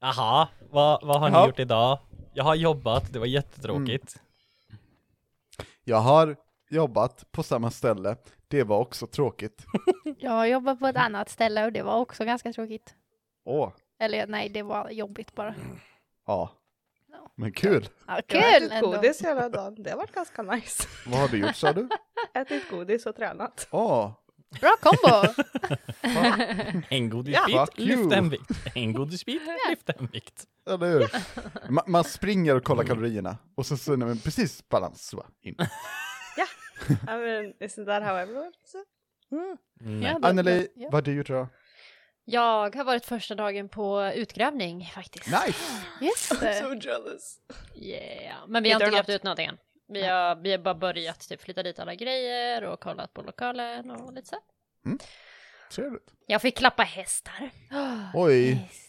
Jaha, vad, vad har ni Ja. gjort idag? Jag har jobbat, det var jättetråkigt. Jag har jobbat på samma ställe, det var också tråkigt. Jag har jobbat på ett annat ställe och det var också ganska tråkigt. Åh, Eller nej, det var jobbigt bara. ja. Men kul! Ja, Jag har kul ätit ändå. godis hela dagen. Det har varit ganska nice. Vad har du gjort sa du? Ätit godis och tränat. Åh, Bra kombo! En godisbit, Ja, lyft en vikt. En godisbit, lyft en vikt. eller hur? Ma- man springer och kollar kalorierna, och så, så man precis balans, så in. I mean, isn't that how everyone does it? Ja, då- Anneli, ja. vad har du gjort då? Jag har varit första dagen på utgrävning faktiskt. Nice! Just det. So jealous. Yeah. Men vi har Inte grävt ut någonting än. Vi har, vi har bara börjat typ flytta dit alla grejer och kollat på lokalen och lite så. Trevligt. Jag fick klappa hästar. Oj, Visst.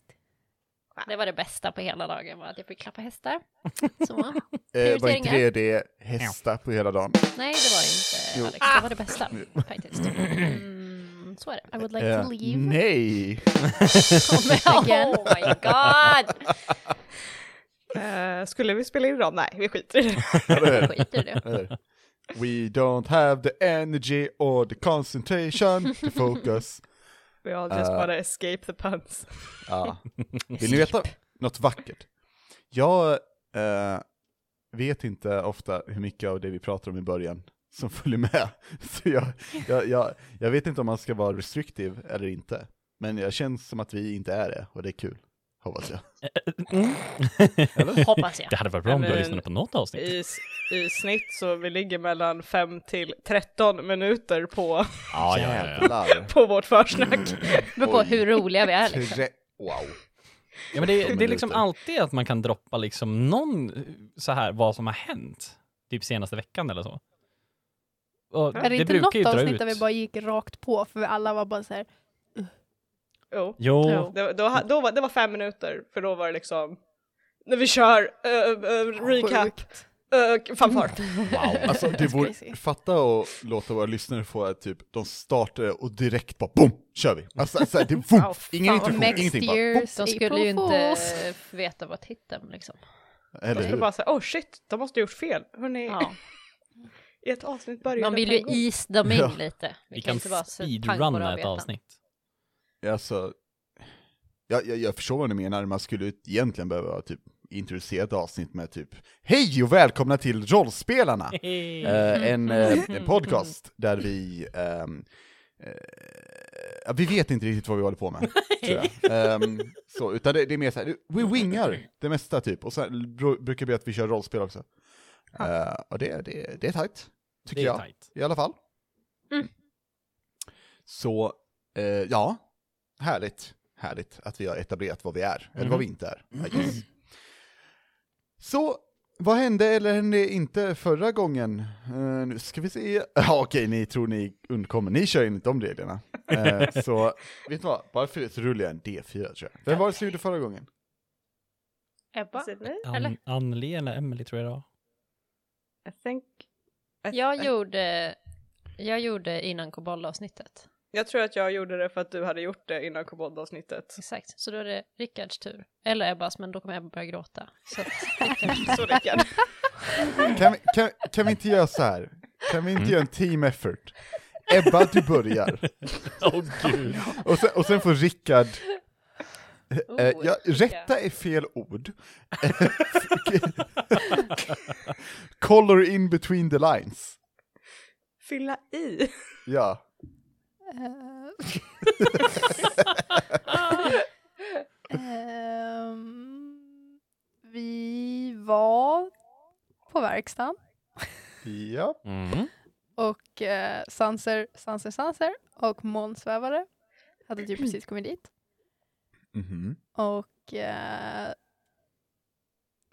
Det var det bästa på hela dagen var att jag fick klappa hästar. Så. eh, var inte det hästar på hela dagen? Nej, det var inte Jo. Alex. Det var det bästa faktiskt. Mm, så är det. I would like Eh, to leave. nej! Again. Oh my god! Eh, skulle vi spela in dem? Nej, vi skiter i det. I? We don't have the energy or the concentration to focus. We all just Eh. wanna escape the puns. Ja. Vill ni veta något vackert? Jag eh, vet inte ofta hur mycket av det vi pratar om i början som följer med. Så jag, jag, jag, jag vet inte om man ska vara restrictive eller inte. Men jag känns som att vi inte är det, och det är kul. Hoppas jag. Hoppas jag. Det hade varit bra om du lyssnat på något avsnitt. I, I snitt så vi ligger mellan 5 till 13 minuter på, Ja, ja, på vårt försnack. beror på Oj. hur roliga vi är liksom. Wow. ja men det, det är liksom alltid att man kan droppa liksom någon eh, så här vad som har hänt. Typ senaste veckan eller så. Och Är det, inte brukar något avsnitt ut. där vi bara gick rakt på för vi alla var bara så här. Jo. Jo. Det, då, då var, det var fem minuter, för då var det liksom när vi kör uh, recap, Sjukt. uh, fanfar. Wow. Alltså det vore, fatta och låta våra lyssnare få att typ, de startar och direkt bara BOOM! Kör vi! Alltså, alltså det är Wow, boom! fan Ingen introduktion, ingenting bara boom! De skulle ju inte veta vad titeln liksom. Jag Eller skulle hur? bara säga, oh shit, de måste ha gjort fel. Hörrni, Ja. i ett avsnitt började Man vill ju ease them in Ja. lite. vi kan så pang på speedrunna ett avsnitt. Alltså, jag, jag, jag förstår vad ni menar, man skulle egentligen behöva typ introducera ett avsnitt med typ Hej och välkomna till Rollspelarna! Eh, en, eh, en podcast där vi ehm, eh, vi vet inte riktigt vad vi håller på med, tror jag. Ehm, så, utan det, det är mer så här, vi wingar det mesta typ, och sen bru- brukar bli att vi kör rollspel också. Eh, och det, det, det är tajt, tycker Det är jag, tajt. i alla fall. Mm. Så, eh, ja, härligt, härligt att vi har etablerat vad vi är, eller vad vi inte är. Guess. Så, vad hände eller hände inte förra gången? Eh, nu ska vi se. Ja, okej, ni tror ni undkommer. Ni kör enligt de reglerna. Eh, så, vet du vad? Bara för det så rullar jag en D4 tror jag. Vem var det som gjorde förra gången? Ebba? An-? Anneli eller Emily tror jag det var. I think... I- Jag I- gjorde, jag gjorde innan koboldavsnittet. Jag tror att jag gjorde det för att du hade gjort det innan koboldavsnittet. Exakt, så då är det Rickards tur. Eller Ebbas, men då kommer Ebba börja gråta. Så Så Rickard. Kan vi, kan, kan vi inte göra så här? Kan vi inte göra en team effort? Ebba, du börjar. Åh gud. Och sen, och sen får Rickard Oh, Eh, ja, rätta är fel ord. Color in between the lines. Fylla i. Ja. Ehm, vi var på verkstaden Ja. Mm. och uh, Sanser, Sanser, Sanser och månsvävare hade typ precis kommit dit. Mhm. Och uh,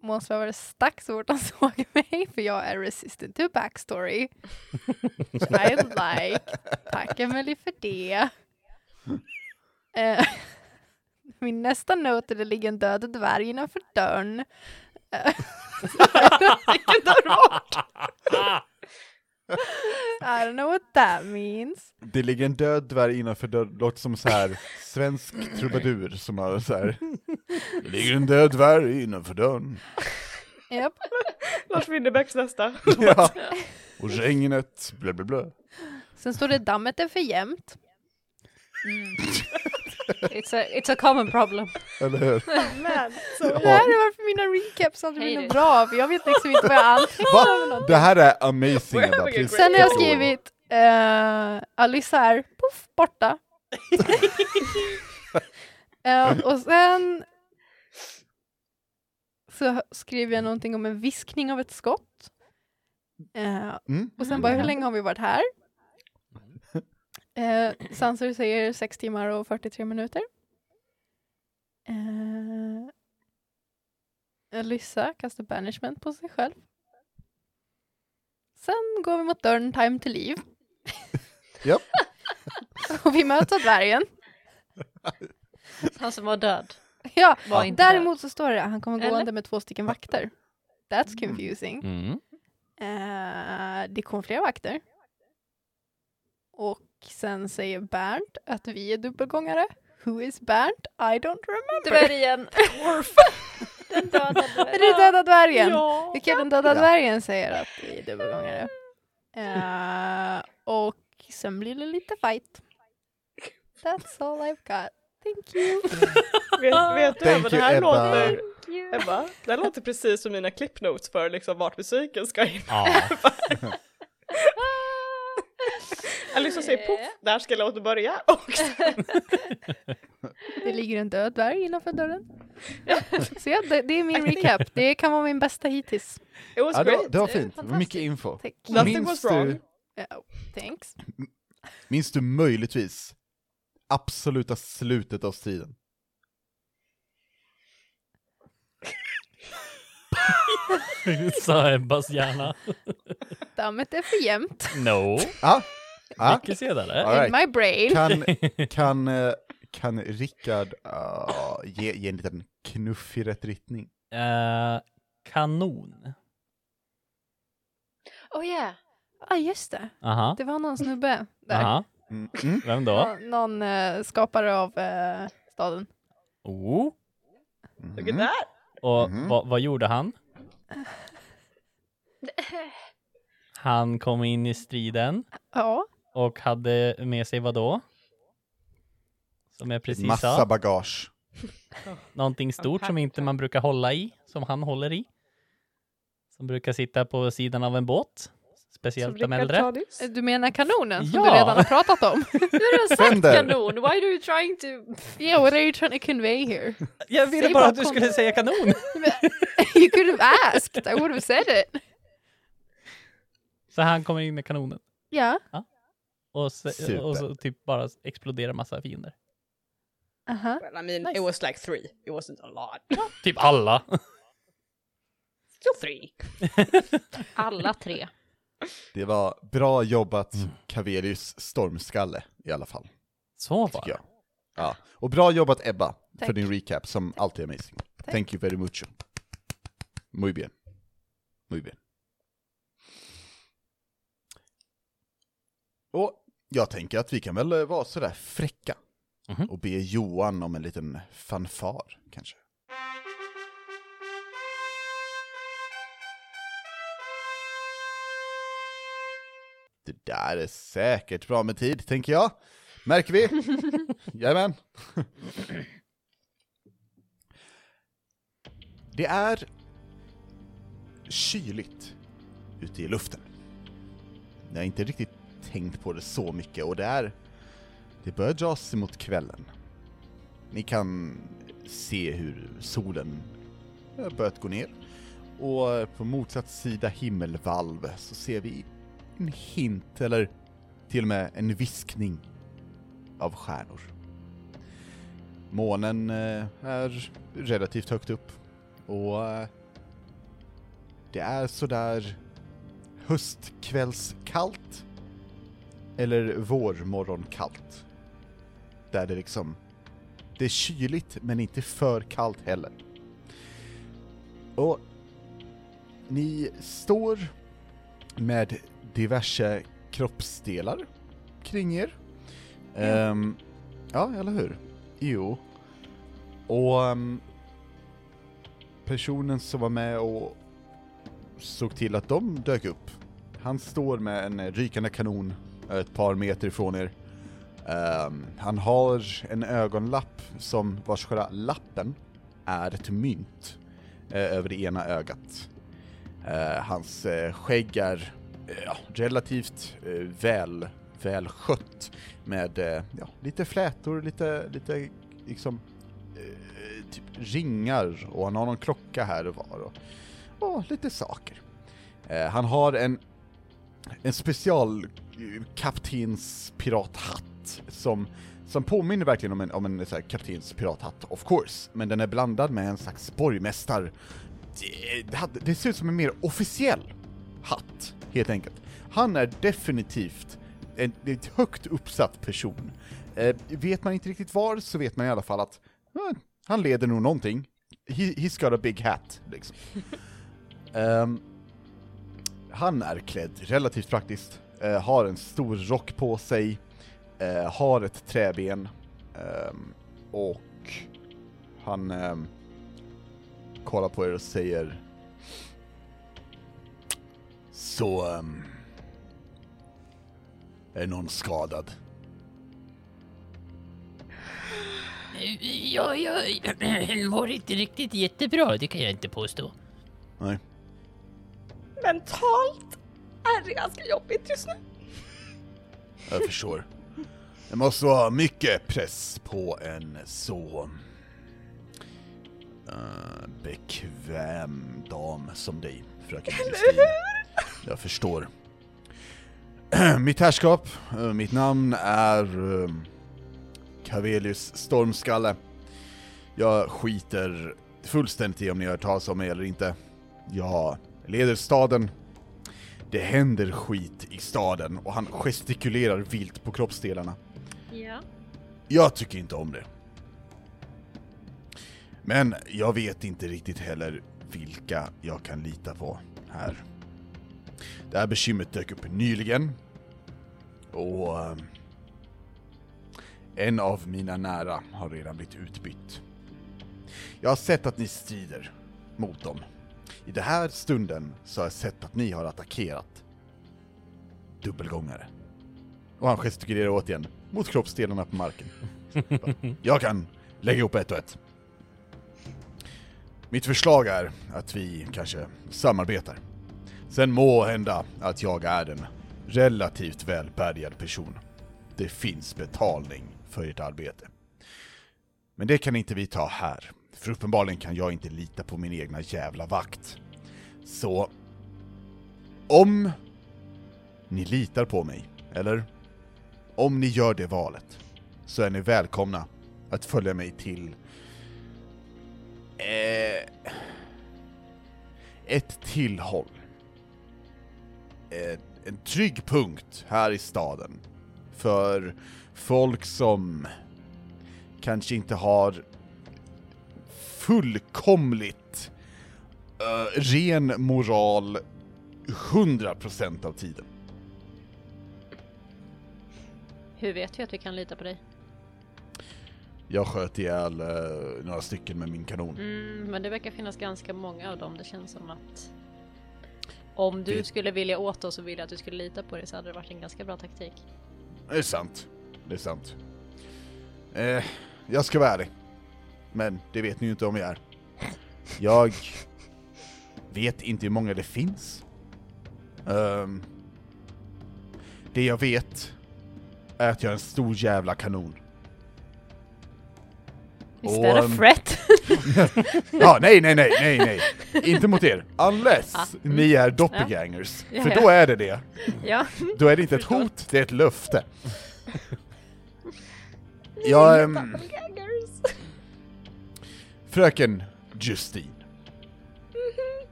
månsvävare stack så fort han såg mig för jag är resistant to backstory. I like. Tack Emelie för det. Eh, min nästa not är det ligger en död dvärg innanför dörren. Eh, Vilken dörr bort! I don't know what that means. Det ligger en död dvärg innanför dörren, låter som så här svensk trubadur som har så här. Det ligger en död dvärg innanför dörren. Japp. Lars Winnerbäcks nästa. Ja. Och regnet, blä blä blä. Sen står det dammet är för jämnt. It's a, it's a common problem. Eller hur? Men, så Det här är varför mina recaps aldrig blir något bra, för jag vet liksom inte vad jag antecknar. Det här är amazing We're Ebba. having a Please Sen har jag skrivit uh, Alice är poff, borta. Eh, och sen så skriver jag någonting om en viskning av ett skott. Eh, Mm. och sen bara, hur länge har vi varit här? Uh, Sansur säger 6 timmar och 43 minuter. Uh, Alyssa kastar banishment på sig själv. Sen går vi mot dörren Time to Leave. Japp. och vi möter dvärgen. Han som var död. Ja, Var inte död. däremot så står det han kommer Eller? gående med två stycken vakter. That's confusing. Mm. Eh, det kom fler vakter. Och sen säger Bernt att vi är dubbelgångare. Who is Bernt? I don't remember. Dvärgen. Den döda Är det döda dvärgen? Ja. Okej, den döda dvärgen säger att vi är dubbelgångare. Eh, och sen blir det lite fight. That's all I've got. Thank you. vet, vet du Thank Ebba, det här Ebba. låter, Ebba, det här låter precis som mina clipnotes för liksom vart musiken ska in. Ja. Alice säger poff, där ska låten börja. Och Det ligger en död dvärg innanför dörren. Så ja, det, det är min recap. Det kan vara min bästa hittills. it was Ja, det, var, great. det var fint, mycket info. Tack. Nothing was wrong. du, Ja, thanks. minns du möjligtvis absoluta slutet av striden? Sa Ebbas hjärna. Dammet är för jämnt. No. Ja, ja. Mycket senare. All right. In my brain. Kan, kan, eh, kan Rickard ah, ge, ge en liten knuff i rätt riktning? Eh, kanon. Oh yeah. Ja, ah, just det. Aha. Det var någon snubbe där. Aha. Mm. Mm. Vem då? Nå- någon eh, skapare av eh, staden. Oh. Look at that. Och Mhm. vad, vad gjorde han? Han kom in i striden Ja, och hade med sig vad då? Som jag precis Massa sa. bagage. Någonting stort som inte man brukar hålla i, som han håller i. Som brukar sitta på sidan av en båt. Speciellt de äldre. Eh, du menar kanonen som Ja. du redan har pratat om? Du har sagt Fender. kanon. Why are you trying to... yeah, what are you trying to convey here? Jag ville Säg bara att du kom. skulle säga kanon! you could have asked, I would have said it. Så han kommer in med kanonen. Ja, Och, så, Super. och så typ bara exploderar massa fiender. aha. Well, I mean, Nice. it was like three. It wasn't a lot. Typ alla. Still three. Alla tre. Det var bra jobbat Mm. Cavelius stormskalle i alla fall, Så var det. Ja. Och bra jobbat Ebba, för Tack. din recap som alltid är amazing. Thank you very much. Muy bien. Muy bien. Och jag tänker att vi kan väl eh, vara sådär fräcka Mhm. och be Johan om en liten fanfar, kanske. Det där är säkert bra med tid, tänker jag. Märker vi? Jajamän. Det är kyligt ute i luften. Jag har inte riktigt tänkt på det så mycket och det är... Det börjar dras mot kvällen. Ni kan se hur solen har börjat gå ner. Och på motsatt sida himmelvalv så ser vi en hint, eller till och med en viskning av stjärnor. Månen eh, är relativt högt upp och eh, det är sådär höstkvällskallt eller vårmorgonkallt. Där det liksom, det är kyligt men inte för kallt heller. Och ni står med diverse kroppsdelar kring er. Ehm, ja, eller hur? Jo. Och ehm, personen som var med och såg till att de dök upp, han står med en rykande kanon ett par meter ifrån er. Um, han har en ögonlapp som vars själva lappen är ett mynt uh, över det ena ögat. Uh, hans uh, skägg är uh, relativt eh, väl, väl skött med ja, lite flätor, lite, lite liksom typ ringar och han har någon klocka här och var och, och lite saker. Han har en, en special kaptens pirathatt som, som påminner verkligen om en, om en så här, kaptens pirathatt, of course, men den är blandad med en slags borgmästar det, det, det ser ut som en mer officiell hatt, helt enkelt. Han är definitivt en, en högt uppsatt person. Eh, vet man inte riktigt var, så vet man i alla fall att eh, han leder nog någonting. He, he's got a big hat, liksom. um, han är klädd relativt praktiskt, eh, har en stor rock på sig, eh, har ett träben, ehm, och han ehm, kollar på er och säger Så... ehm, är någon skadad? Ja, jag mår inte riktigt jättebra, det kan jag inte påstå. Nej. Mentalt är det ganska jobbigt just nu. Jag förstår. Det måste vara mycket press på en så eh, bekväm dam som dig, fröken Justin. Jag förstår. mitt härskap, eh, mitt namn är uh, Cavelius Stormskalle. Jag skiter fullständigt i om ni har hört talas om mig eller inte. Jag leder staden. Det händer skit i staden och han gestikulerar vilt på kroppsdelarna. Ja. Jag tycker inte om det. Men jag vet inte riktigt heller vilka jag kan lita på här. Det här bekymret dök upp nyligen. Och... eh, En av mina nära har redan blivit utbytt. Jag har sett att ni strider mot dem. I den här stunden så har jag sett att ni har attackerat dubbelgångare. Och han gestikulerar återigen mot kroppsdelarna på marken. Jag kan lägga ihop ett och ett. Mitt förslag är att vi kanske samarbetar. Sen må hända att jag är en relativt välbärgad person. Det finns betalning för ert arbete. Men det kan inte vi ta här, för uppenbarligen kan jag inte lita på min egna jävla vakt. Så... Om ni litar på mig, eller? Om ni gör det valet, så är ni välkomna att följa mig till... Eh, ett tillhåll. Eh, en trygg punkt här i staden. För folk som kanske inte har fullkomligt eh, ren moral 100% av tiden. Hur vet vi att vi kan lita på dig? Jag sköt ihjäl eh, några stycken med min kanon. Mm, men det verkar finnas ganska många av dem. Det känns som att om du Det- skulle vilja åt oss och vilja att du skulle lita på det så hade det varit en ganska bra taktik. Det är sant. Det är sant. Eh, jag ska vara ärlig. Men det vet ni ju inte om jag är. Jag vet inte hur många det finns. Ehm, det jag vet är att jag är en stor jävla kanon. Is that a threat? Ja, nej, nej, nej, nej, nej. Inte mot er. Unless Ah, mm. ni är doppelgangers. Ja, För då är det det. ja. Då är det inte ett hot, det är ett löfte. Jag, Doppelgangers. Fröken Justine. Mm-hmm.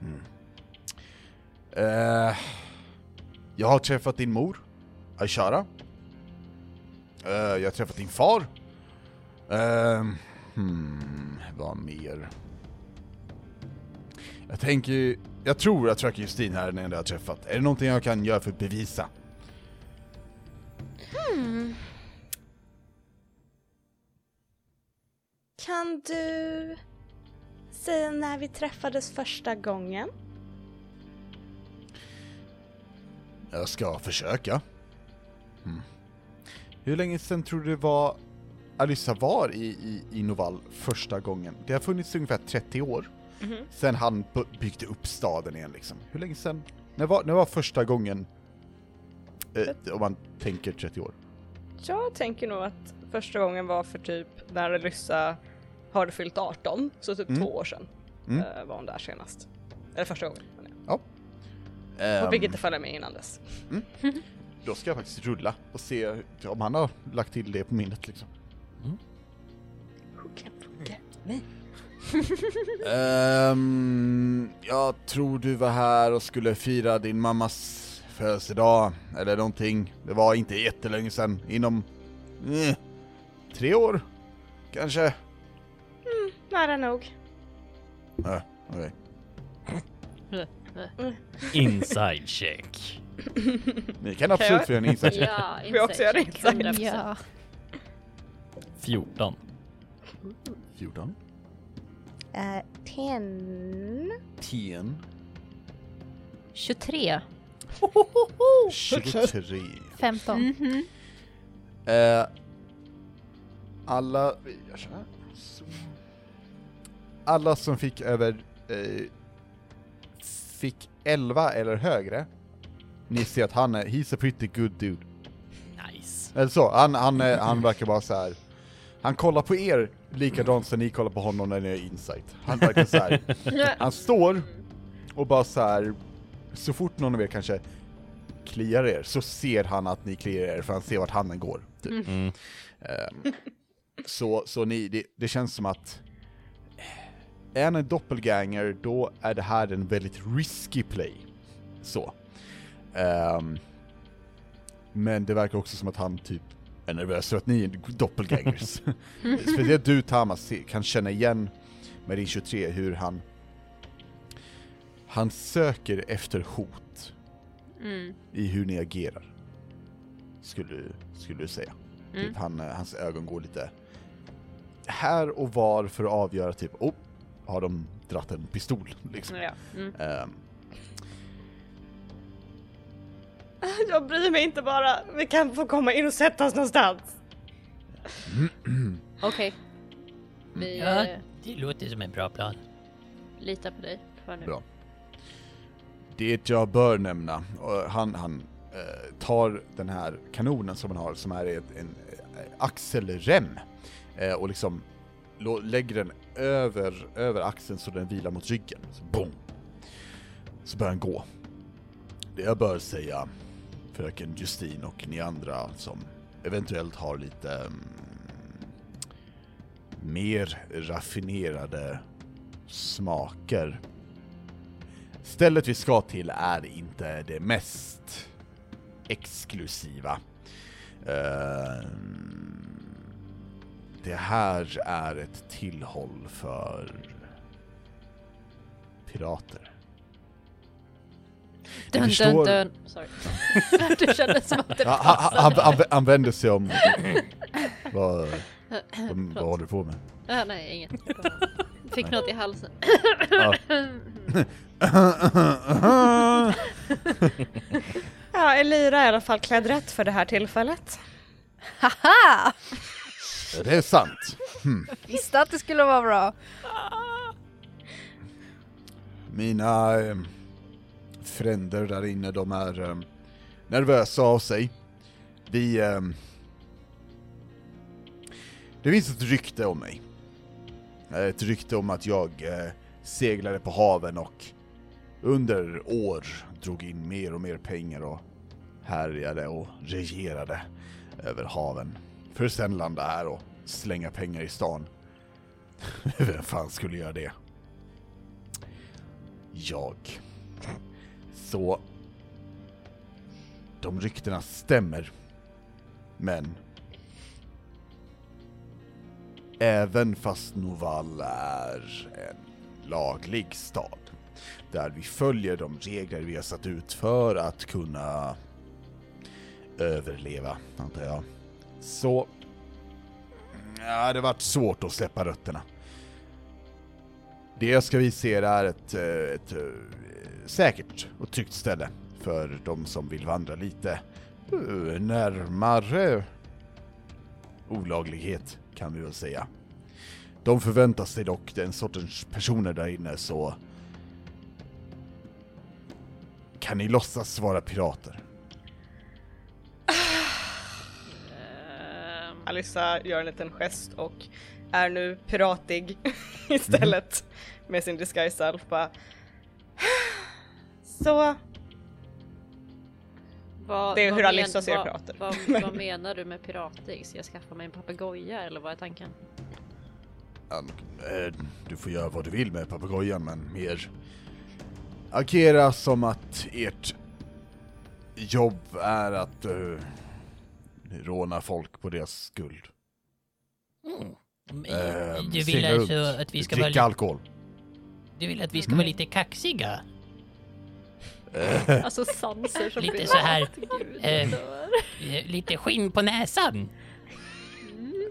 Mm. Eh, jag har träffat din mor, Aishara. Uh, jag har träffat din far. Uh, hmm, vad mer? Jag tänker, jag tror att fröken Justine här är den enda jag har träffat. Är det någonting jag kan göra för att bevisa? Hmm. Kan du säga när vi träffades första gången? Jag ska försöka. Hmm. Hur länge sedan tror du det var Alyssa var i, i, i Novall första gången? Det har funnits ungefär 30 år. Mhm. Sen han byggde upp staden igen liksom. Hur länge sedan? När var, när var första gången? Eh, om man tänker 30 år. Jag tänker nog att första gången var för typ när Alyssa hade fyllt 18, så typ Mm. två år sedan Mm. eh, var hon där senast. Eller första gången. Ehm, Hon fick inte följa med innan dess. Då ska jag faktiskt rulla och se om han har lagt till det på minnet liksom. Ehm, jag tror du var här och skulle fira din mammas födelsedag eller någonting. Det var inte jättelänge sedan, inom eh, tre år kanske. Nära nog. Ja, okej. Inside check. Ni kan absolut få göra en insats. Ja, Vi också göra check, inside. 100%. Ja. 14. 14. Uh, ten. 10. 23. 23. 15. Eh, alla... vi gör så här. Så. Alla som fick över... Eh, fick 11 eller högre. Ni ser att han är... He's a pretty good dude. Nice. Eller så, han, han, är- han verkar bara så här. Han kollar på er likadant som ni kollar på honom när ni är insight. Han verkar så här. Han står och bara så här. Så fort någon av er kanske kliar er så ser han att ni kliar er för han ser vart handen går. Typ. Mm. Ehm, så, så ni, det, det känns som att är han en doppelganger, då är det här en väldigt risky play. Så. Ehm, men det verkar också som att han typ är nervös för att ni är doppelgangers. Speciellt du Tamas kan känna igen med din 23 hur han han söker efter hot Mm. i hur ni agerar. Skulle, skulle du säga. Mm. Typ han, eh, hans ögon går lite här och var för att avgöra typ, oh, har de dratt en pistol liksom. Ja. Mm. Ehm, Jag bryr mig inte bara. Vi kan få komma in och sätta oss någonstans. Okej. Vi Ja, eh, det låter som en bra plan. litar på dig för nu. Bra. Det jag bör nämna, han, han eh, tar den här kanonen som han har, som är ett, en eh, axelrem, eh, och liksom lägger den över, över axeln så den vilar mot ryggen. Så boom! Så börjar han gå. Det jag bör säga, fröken Justin och ni andra som eventuellt har lite mm, mer raffinerade smaker Stället vi ska till är inte det mest exklusiva. Ehm, det här är ett tillhåll för pirater. Dun, förstår- dun, dun. Sorry. det kändes som att det Han, han, han, passade. han, vänder sig om. vad, vad, vad håller du på med? Ah, nej, inget. Fick något i halsen. Ja. Ja, Elira är i alla fall klädd rätt för det här tillfället. Haha! det är sant. Visste att det skulle vara bra. Mina eh, fränder där inne, de är eh, nervösa av sig. Vi... Eh, det finns ett rykte om mig. Ett rykte om att jag eh, seglade på haven och under år drog in mer och mer pengar och härjade och regerade över haven. För att sen landa här och slänga pengar i stan. Vem fan skulle göra det? jag. Så de ryktena stämmer. Men även fast Noval är en laglig stad där vi följer de regler vi har satt ut för att kunna överleva, antar jag. Så... Ja, det har varit svårt att släppa rötterna. Det jag ska visa er är ett, eh, ett, ett, säkert och tryggt ställe för de som vill vandra lite eh, närmare olaglighet, kan vi väl säga. De förväntar sig dock den sortens personer där inne, så kan ni låtsas vara pirater? Ehm, Alissa gör en liten gest och är nu piratig istället med sin disguise self Så, vad, Det är vad hur Alissa ser vad- pirater. Vad, vad menar du med piratig? Ska jag skaffa mig en papegoja eller vad är tanken? An- eh, Du får göra vad du vill med papegojan, men mer agera som att ert jobb är att uh, råna folk på deras skuld. Mm. Eh, Du vill alltså runt, att vi ska vara, alkohol. du vill att vi ska Mm. vara lite kaxiga? alltså sanser som Lite så här, Gud, eh, eh, lite skinn på näsan?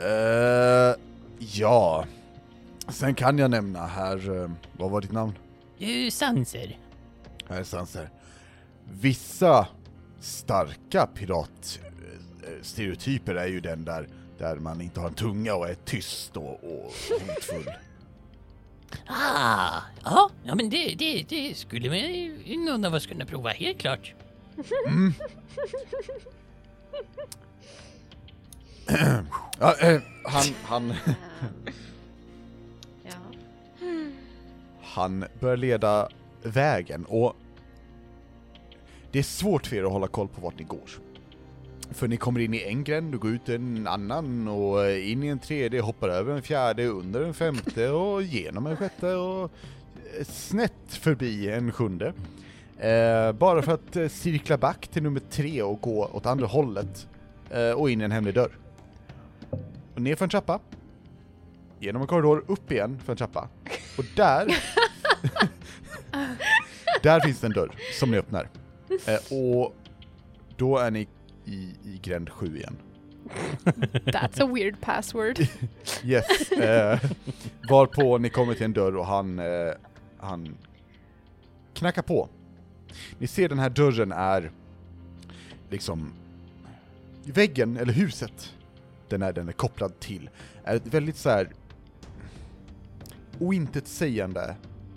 Eh, ja. Sen kan jag nämna här, eh, vad var ditt namn? Du sanser. Här är Sanser. Vissa starka piratstereotyper är ju den där, där man inte har en tunga och är tyst och, och hotfull. Ah, ja, ja men det, det, det skulle väl någon av oss kunna prova, helt klart. Mm. ja, eh, han, han, ja. han börjar leda vägen och det är svårt för er att hålla koll på vart ni går. För ni kommer in i en gränd och går ut i en annan och in i en tredje, hoppar över en fjärde, under en femte och genom en sjätte och snett förbi en sjunde. Eh, bara för att eh, cirkla back till nummer tre och gå åt andra hållet eh, och in i en hemlig dörr. Och ner för en trappa, genom en korridor, upp igen för en trappa. Och där... där finns det en dörr som ni öppnar. Eh, och då är ni i, i gränd 7 igen. That's a weird password. Yes. Eh, varpå ni kommer till en dörr och han, eh, han knackar på. Ni ser den här dörren är liksom väggen, eller huset, den är, den är kopplad till, är ett väldigt så här ointetsägande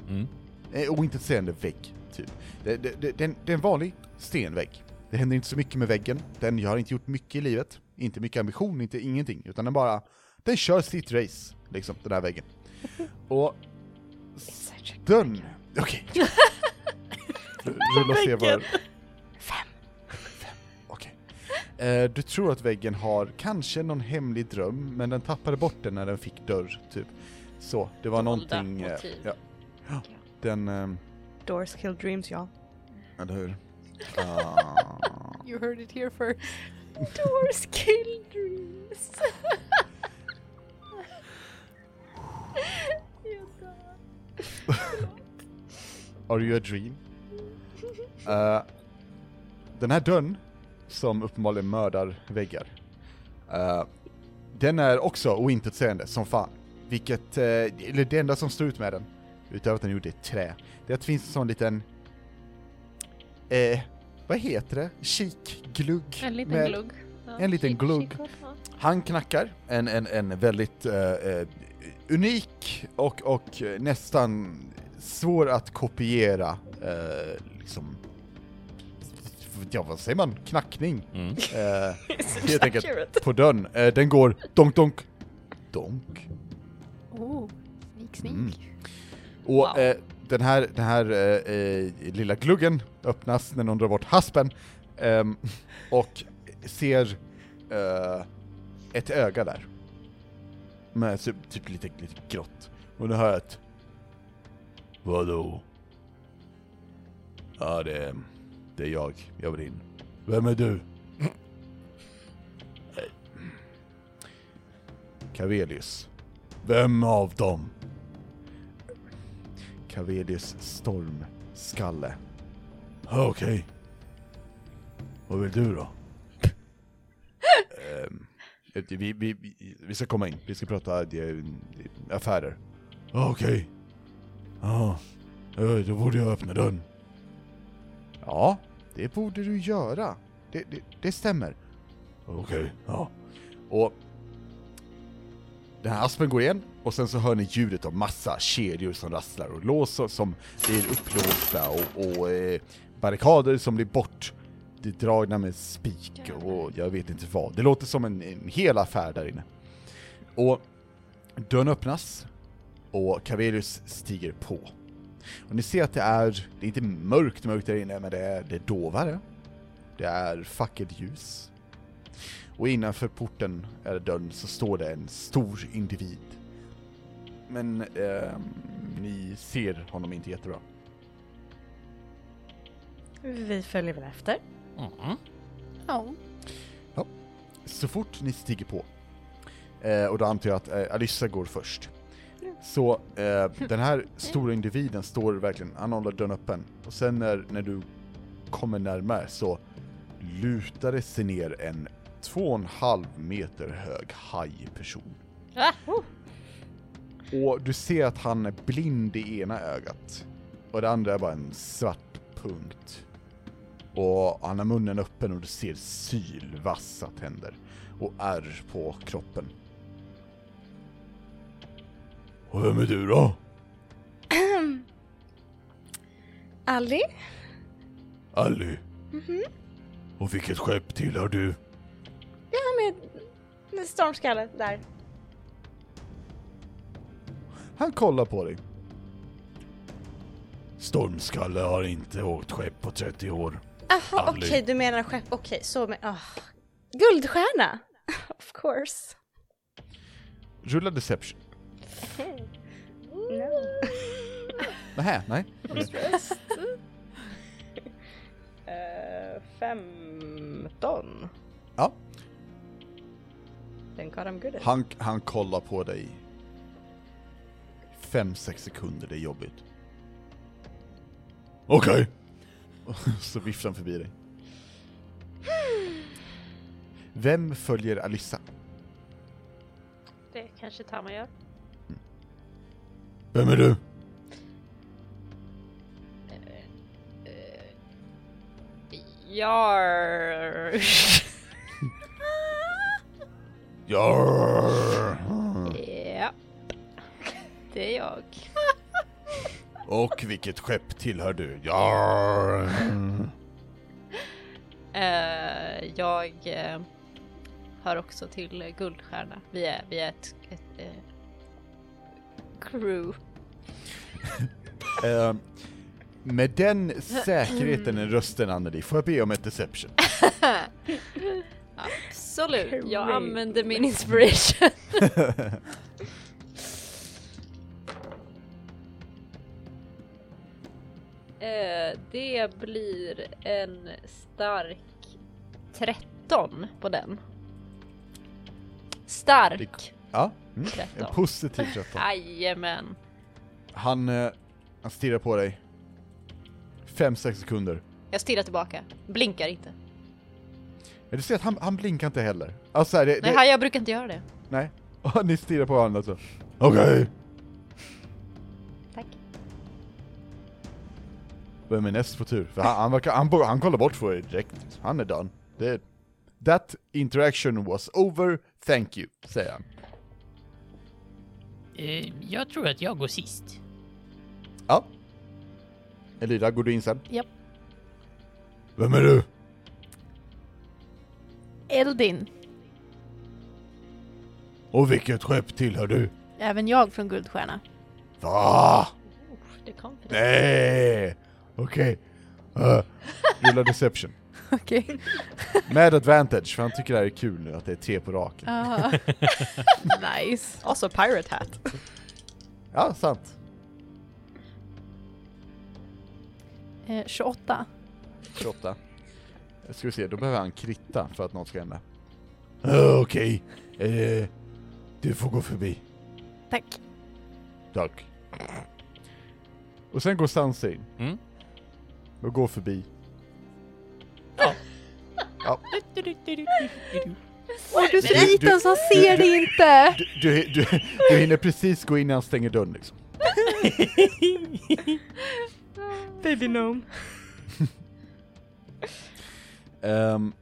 Mm. eh, ointetsägande vägg, typ. Det, det, det, det, är en- vanlig stenvägg. Det händer inte så mycket med väggen, den har inte gjort mycket i livet, inte mycket ambition, inte ingenting, utan den bara, den kör sitt race, liksom, den här väggen. Och dörren, okej. Rulla och se vad... Fem. Fem, okej. Eh, du tror att väggen har kanske någon hemlig dröm, men den tappade bort den när den fick dörr, typ. Så, det var Dolda någonting... motiv. ja. Ja, den... ehm, Doors kill dreams ja. eller hur? Ah. You heard it here first. Doors kill dreams. Are you a dream? Eh, den här dörren, som uppenbarligen mördar väggar, eh, den är också ointetsägande som fan. Vilket, eh, eller det enda som står ut med den, utöver att den gjorde i trä, det är att det finns en sån liten, eh, vad heter det? Kikglugg? En liten med- glugg. Ja, en liten kik- glugg. ja. Han knackar, en, en, en väldigt eh, eh, unik och, och nästan svår att kopiera, eh, liksom, ja vad säger man, knackning. Mm. Eh, helt enkelt på dörren. Eh, den går donk donk, donk. Oh, sneak sneak. Mm. Och Wow. eh, den här, den här eh, eh, lilla gluggen öppnas när någon drar bort haspen eh, och ser eh, ett öga där. Med typ, typ lite, lite grått. Och nu hör jag ett Vadå? Ja, det är, det är jag. Jag vill in. Vem är du? Eh, Cavelius. Vem av dem? Cavelius stormskalle. Ja, Okej. Vad vill du då? Ehm, vi, vi, vi, vi ska komma in, vi ska prata affärer. Ja, Okej. Ja, eh, då borde jag öppna dörren. Ja, det borde du göra. Det, det, det stämmer. Okej, ja. Och den här aspen går igen och sen så hör ni ljudet av massa kedjor som rasslar och lås som blir upplåsta och, och eh, barrikader som blir bort dragna med spik och jag vet inte vad. Det låter som en, en hel affär där inne. Och dörren öppnas och Cavelius stiger på. Och ni ser att det är, det är inte mörkt mörkt där inne, men det är, det är dovare. Det är fackelljus. Och innanför porten, eller dörren, så står det en stor individ. Men eh, ni ser honom inte jättebra. Vi följer väl efter. Mm. Ja. Så fort ni stiger på, eh, och då antar jag att eh, Alyssa går först, så eh, den här stora individen står verkligen, han håller dörren öppen, och sen när, när du kommer närmare så lutar det sig ner en två och en halv meter hög hajperson. Ah, oh. Och du ser att han är blind i ena ögat, och det andra är bara en svart punkt. Och han har munnen öppen och du ser sylvassa tänder och ärr på kroppen. Och vem är du då? Ali? Ally. Och vilket skepp tillhör du? Ja, med med stormskalle där. Han kollar på dig. Stormskalle har inte åkt skepp på 30 år. Jaha, okej, du menar skepp. Okej, så med... ah. Guldstjärna! of course. Rulla deception. No. Nähä, nej. Uh, 15. Ja. Then God I'm good at. Han, han kollar på dig. Fem, sex sekunder, det är jobbigt. Okej. Så viftar han förbi dig. Vem följer Alyssa? Det kanske Tama gör. Vem är du? Jar. Jarr. Och vilket skepp tillhör du? Jarr. Eh, jag eh, hör också till Guldstjärna. Vi är, vi är ett, ett eh, crew. Eh, med den säkerheten i rösten Anneli, får jag be om ett deception? Absolut, jag använder min inspiration. Eh, det blir en stark 13 på den. Stark Ja, mm. en 13. positiv 13. Jajamän. Han, eh, han stirrar på dig. Fem, sex sekunder. Jag stirrar tillbaka, blinkar inte. Ja, Du ser att han, han blinkar inte heller. Alltså, här, det, Nej, det, jag brukar inte göra det. nej. Och ni stirrar på varandra så. Okej. Tack. Vem är näst på tur? För han, han, verkar, han, han kollar bort på er direkt. Han är done. Det, that interaction was over, thank you, säger han. Eh, jag tror att jag går sist. Ja. Elida, går du in sen? Japp. Vem är du? Eldin. Och vilket skepp tillhör du? Även jag från Guldstjärna. Va? Det kom för Nej! Okej. Uh, rulla deception. Okej. Med advantage, för han tycker det här är kul nu att det är tre på raken. Ah. nice. Also pirate hat. Ja, sant. Eh, 28. 28. Jag ska vi se, då behöver han kritta för att något ska hända. Uh, Okej. Eh, du får gå förbi. Tack. Tack. Och sen går Sansa in. Mm. Och går förbi. Och du är så liten så han ser det inte! Du, du, du, du hinner precis gå in när han stänger dörren liksom. Baby gnome. Ehm,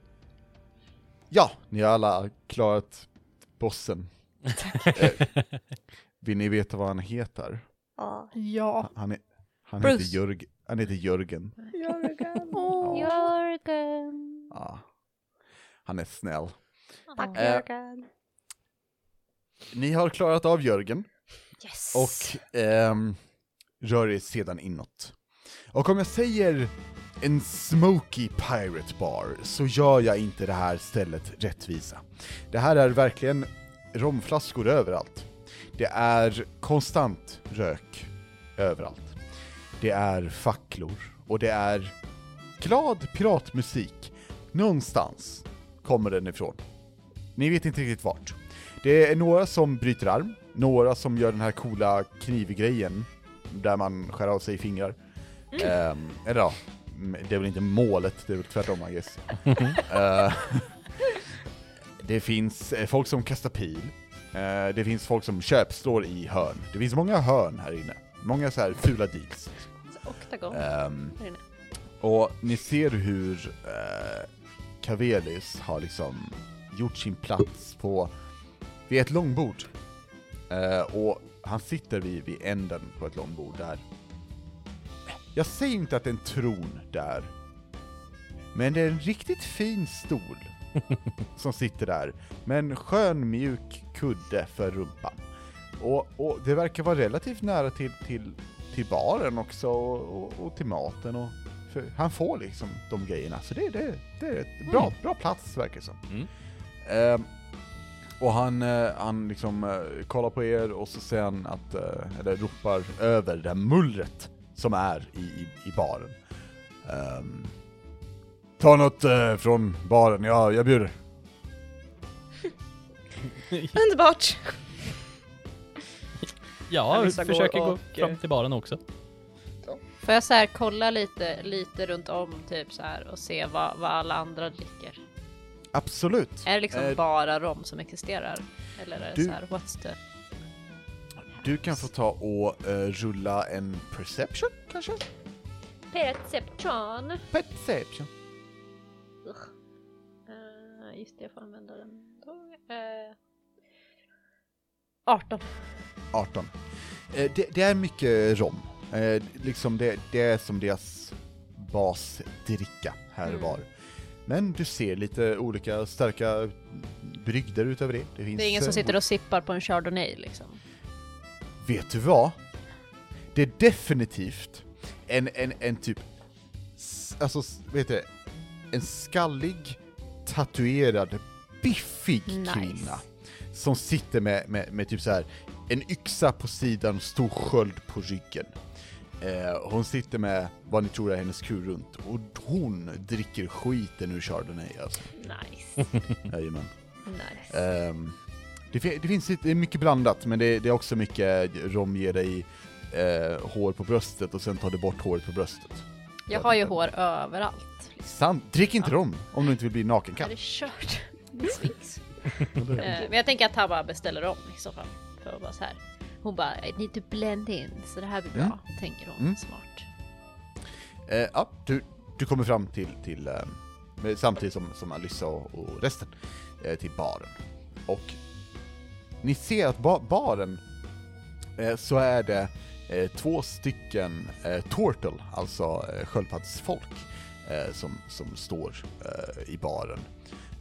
ja, ni har alla klarat bossen. Eh, vill ni veta vad han heter? Ja. Han, är, han, Bruce. heter, Jörg, han heter Jörgen. Åh. Jörgen. Ja. Han är snäll. Tack Eh, Jörgen. Ni har klarat av Jörgen Yes. och ehm, rör er sedan inåt. Och om jag säger en smoky pirate bar så gör jag inte det här stället rättvisa. Det här är verkligen romflaskor överallt. Det är konstant rök överallt. Det är facklor och det är glad piratmusik. Någonstans kommer den ifrån. Ni vet inte riktigt vart. Det är några som bryter arm, några som gör den här coola knivgrejen där man skär av sig fingrar. Ehm, eller ja, det är väl inte målet, det är väl tvärtom I guess. Eh, det finns folk som kastar pil, Eh, det finns folk som köpslår i hörn. Det finns många hörn här inne. Många så här fula deals. Oktagon. Ehm, här inne. och ni ser hur eh, Cavelis har liksom gjort sin plats på, vid ett långbord. Eh, och han sitter vid, vid änden på ett långbord där. Jag säger inte att det är en tron där, men det är en riktigt fin stol som sitter där, med en skön mjuk kudde för rumpan. Och, och det verkar vara relativt nära till, till, till baren också, och, och, och till maten och för han får liksom de grejerna, så det, det, det är ett bra, bra plats verkar det som. Mm. Ehm, och han, eh, han liksom eh, kollar på er och så säger han att, eh, eller ropar över det där mullret som är i, i, i baren. Ehm, Ta något eh, från baren, ja, jag bjuder. Underbart! Ja, går försöker gå och, fram eh, till baren också. Får jag så här kolla lite, lite runt om typ så här och se vad, vad alla andra dricker? Absolut. Är det liksom Eh, bara rom som existerar? Eller är det du- så här, what's the... Du kan få ta och eh, rulla en perception, kanske? Perception! Perception. Uh, just det, jag får använda den då. Uh, 18. 18. Eh, det, det är mycket rom. Eh, liksom det, det är som deras basdricka här och Mm. var. Men du ser lite olika starka brygder utöver det. Det, finns, Det är ingen som eh, sitter och sippar på en chardonnay liksom. Vet du vad? Det är definitivt en, en, en typ, alltså vet du, en skallig, tatuerad, biffig Nice. kvinna som sitter med, med, med typ så här en yxa på sidan och stor sköld på ryggen. Eh, hon sitter med vad ni tror är hennes kur runt och hon dricker skiten ur chardonnay alltså. Nice. Jajamän. nice. Ehm, det, det finns lite, det är mycket blandat, men det, det är också mycket rom ger dig eh, hår på bröstet och sen tar du bort håret på bröstet. jag har ju hår överallt. Sant, drick inte Ja. rom om du inte vill bli Är nakenkatt. det kört? Sphinx. Eh, men jag tänker att han bara beställer om i så fall. För att vara så här. Hon bara, I need to blend in, så det här blir bra, Mm. tänker hon. Mm. Smart. Eh, ja, du, du kommer fram till, till eh, samtidigt som, som Alyssa och, och resten, eh, till baren. Och ni ser att ba baren, eh, så är det eh, två stycken Tortle, alltså eh, sköldpaddsfolk, som, som står i baren.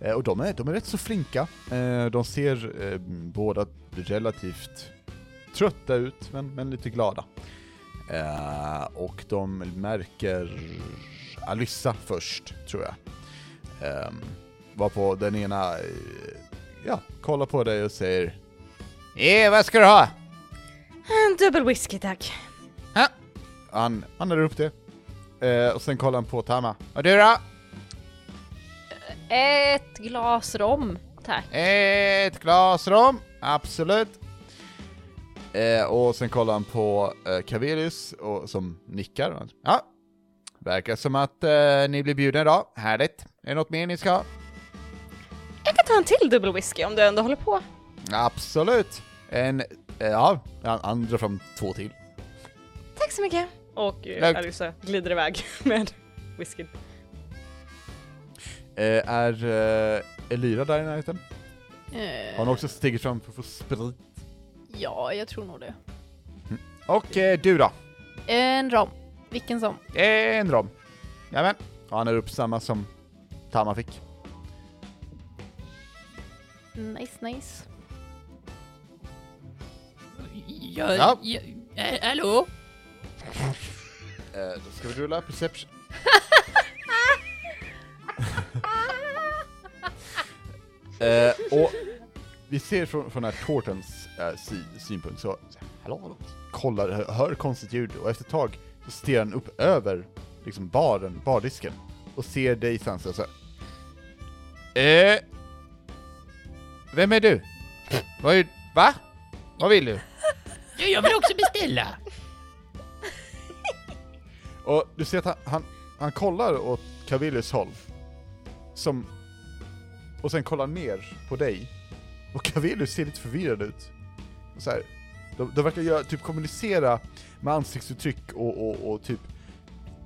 Eh, och de är, de är rätt så flinka. Eh, de ser eh, båda relativt trötta ut, men, men lite glada. Och de märker Alyssa först, tror jag. Eh, varpå den ena, ja, kollar på dig och säger Eh, vad ska du ha? En dubbel whisky tack. Han, han är upp det. Eh, och sen kollar han på Tama. Och du då? Ett glas rom, tack. Ett glas rom, absolut. Eh, och sen kollar han på eh, Cavelius och, som nickar. Ja, verkar som att eh, ni blir bjudna idag. Härligt. Är det något mer ni ska ha? Jag kan ta en till dubbel whisky om du ändå håller på. Absolut. En, eh, ja, han, han drar fram två till. Tack så mycket. Och eh, Lugnt. Alyssa glider iväg med whiskyn. Eh, är eh, Elira där i närheten? Eh, Har hon också stigit fram för att få sprit? Ja, jag tror nog det. Och eh, du då? En rom. Vilken som. En rom. Jajamän. Och han är upp samma som Tama fick. Nice, nice. Ja, Ja. ja. äh, hallå? Eh, då ska vi rulla perception. eh, och vi ser från, från den här Tortens eh, sy, synpunkt så, så hallå, hallå, kollar, hör, hör konstigt ljud och efter ett tag så stirrar han upp över liksom baren, bardisken och ser dig Sansa så här. Eh, vem är du? Vad är, va? Vad vill du? Ja, jag vill också beställa. Och du ser att han, han, han kollar åt Cavillus håll. Som... Och sen kollar ner på dig. Och Cavillus ser lite förvirrad ut. Och så här, de, de verkar göra, typ kommunicera med ansiktsuttryck och, och, och typ...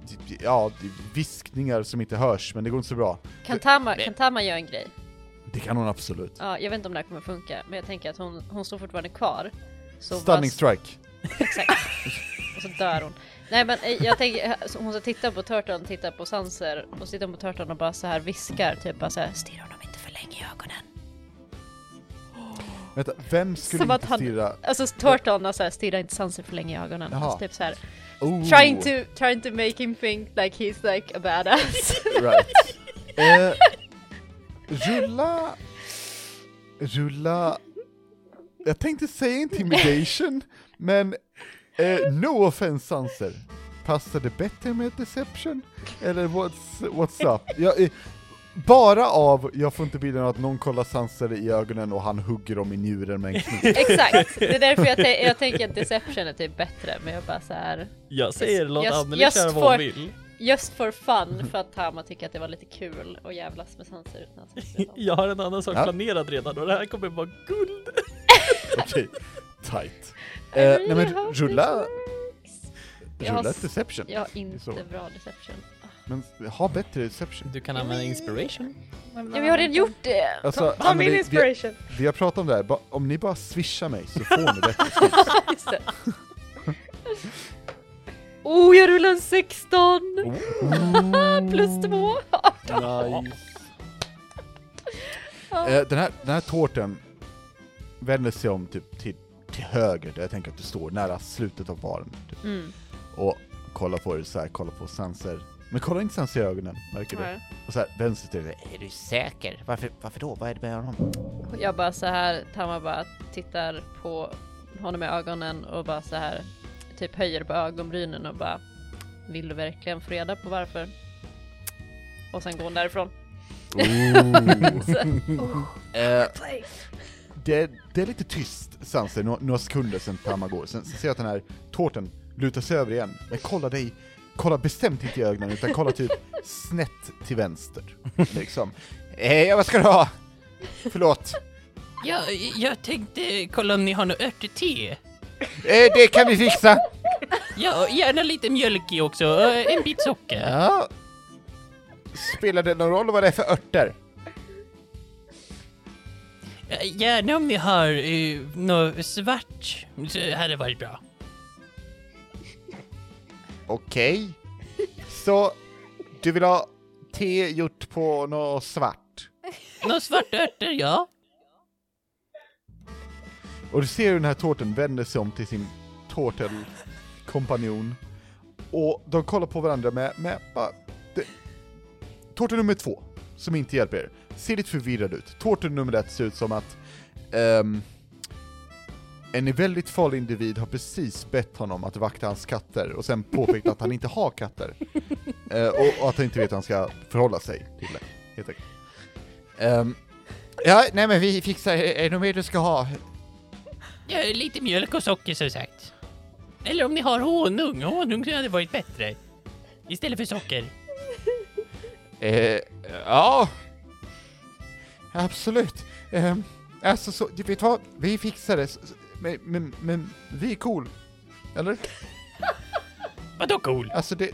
typ, Ja, viskningar som inte hörs, men det går inte så bra. Kan Tama, kan Tama göra en grej? Det kan hon absolut. Ja, jag vet inte om det här kommer funka, men jag tänker att hon, hon står fortfarande kvar. Så Stunning vad- strike. Exakt. Och så dör hon. Nej men eh, jag tänker, så hon ska titta på Turtle, titta på Sanser och sitta på Turtle och bara så här viskar typ bara så här stirra honom inte för länge i ögonen. Vänta, vem skulle Som inte han- stirra... Alltså Turtle så här stirra inte Sanser för länge i ögonen. Alltså, typ så här Oh, trying to, trying to make him think like he's like a badass. Right. Eh, rulla... Rulla... Jag tänkte säga intimidation, men eh, no offense Sanser. Passar det bättre med deception? Eller what's, what's up? Jag, eh, bara av, jag får inte bilden av att någon kollar Sanser i ögonen och han hugger dem i njuren med en kniv. Exakt, det är därför jag, jag tänker att deception är typ bättre, men jag bara så här Jag säger låt Just- Anneli köra vad for- hon vill. just for fun för att Tama tycker att det var lite kul att jävlas med Sanser utan att Jag har en annan sak Ja. planerad redan och det här kommer vara guld. Okej, tight. Eh, nej men rulla, rulla ett deception. Jag har inte Så. bra deception. Men ha bättre deception. Du kan använda inspiration. Ja, men jag har redan gjort det! Alltså, Ta min Anneli, vi, inspiration. vi har pratat om det här, ba, om ni bara swishar mig så får ni bättre. Just det. Oh, jag rullar en 16! Plus 2! Nice. Eh, den, här, den här tårten vänder sig om typ till, till höger, där jag tänker att du står, nära slutet av baren. Typ. Mm. Och kollar på dig så här, kollar på Sanser. Men kolla inte Sanser i ögonen, märker du? Och så här, vänster till dig. Är du säker? Varför, varför då? Vad är det med honom? Jag bara så här, Tama bara tittar på honom i ögonen och bara så här typ höjer på ögonbrynen och bara Vill du verkligen få reda på varför? Och sen går hon därifrån. Eh, det, det är lite tyst, Sanser, några, några sekunder sedan Tama går. Sen, sen ser jag att den här tårten lutar sig över igen. Men kolla dig, kolla bestämt inte i ögonen, utan kolla typ snett till vänster. Liksom. Eh, vad ska du ha? Förlåt. Ja, jag tänkte kolla om ni har något örtte. Eh, det kan vi fixa. Ja, gärna lite mjölk i också. och En bit socker. Ja. Spelar det någon roll vad det är för örter? Gärna om ni har uh, något svart. Så hade varit bra. Okej. Så, du vill ha te gjort på något svart? Några svarta örter, ja. Och du ser hur den här tårten vänder sig om till sin tårtelkompanjon. Och de kollar på varandra med, med bara... Det, tårta nummer två, som inte hjälper er, ser lite förvirrad ut. Tårta nummer ett ser ut som att ehm, en väldigt farlig individ har precis bett honom att vakta hans katter och sen påpekat att han inte har katter. Eh, och, och att han inte vet hur han ska förhålla sig till det, helt enkelt. Ehm, ja, nej men vi fixar, är det något mer du ska ha? Ja, lite mjölk och socker som sagt. Eller om ni har honung. Honung hade varit bättre. Istället för socker. Eh, ja. Absolut. Eh, alltså så, du vet vad? Vi fixar det. Men, men, men vi är cool. Eller? Vadå cool? Alltså det...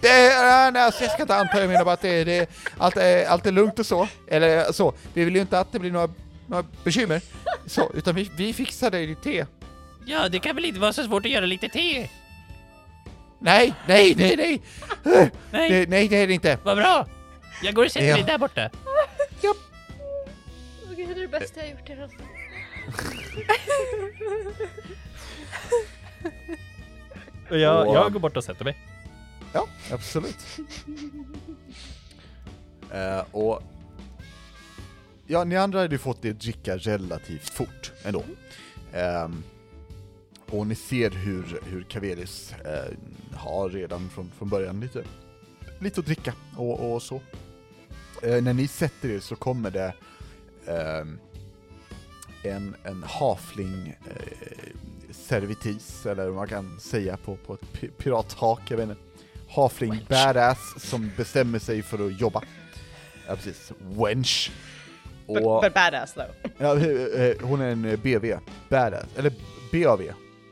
Det är, nej, alltså jag ska inte anta, jag menar bara att det, det, allt, är, allt är lugnt och så. Eller så, vi vill ju inte att det blir några, några bekymmer. Så, utan vi, vi fixar det i te. Ja, det kan väl inte vara så svårt att göra lite te? Nej, nej, nej, nej! Nej, Det, nej, det är det inte. vad bra! Jag går och sätter Ja. mig där borta. Det bästa jag gjort i hela Och jag, Och- jag går bort och sätter mig. Ja, absolut. Eh, och... Ja, ni andra hade ju fått det att dricka relativt fort ändå. Ehm, och ni ser hur, hur Cavelius eh, har redan från, från början lite, lite att dricka och, och så. Eh, när ni sätter er så kommer det en, en hafling eh, servitis, eller vad man kan säga på, på ett pi- pirathak, jag vet inte. Hafling badass som bestämmer sig för att jobba. Ja precis, wench. Och, but badass though. ja, eh, eh, hon är en BV, badass, eller BAV,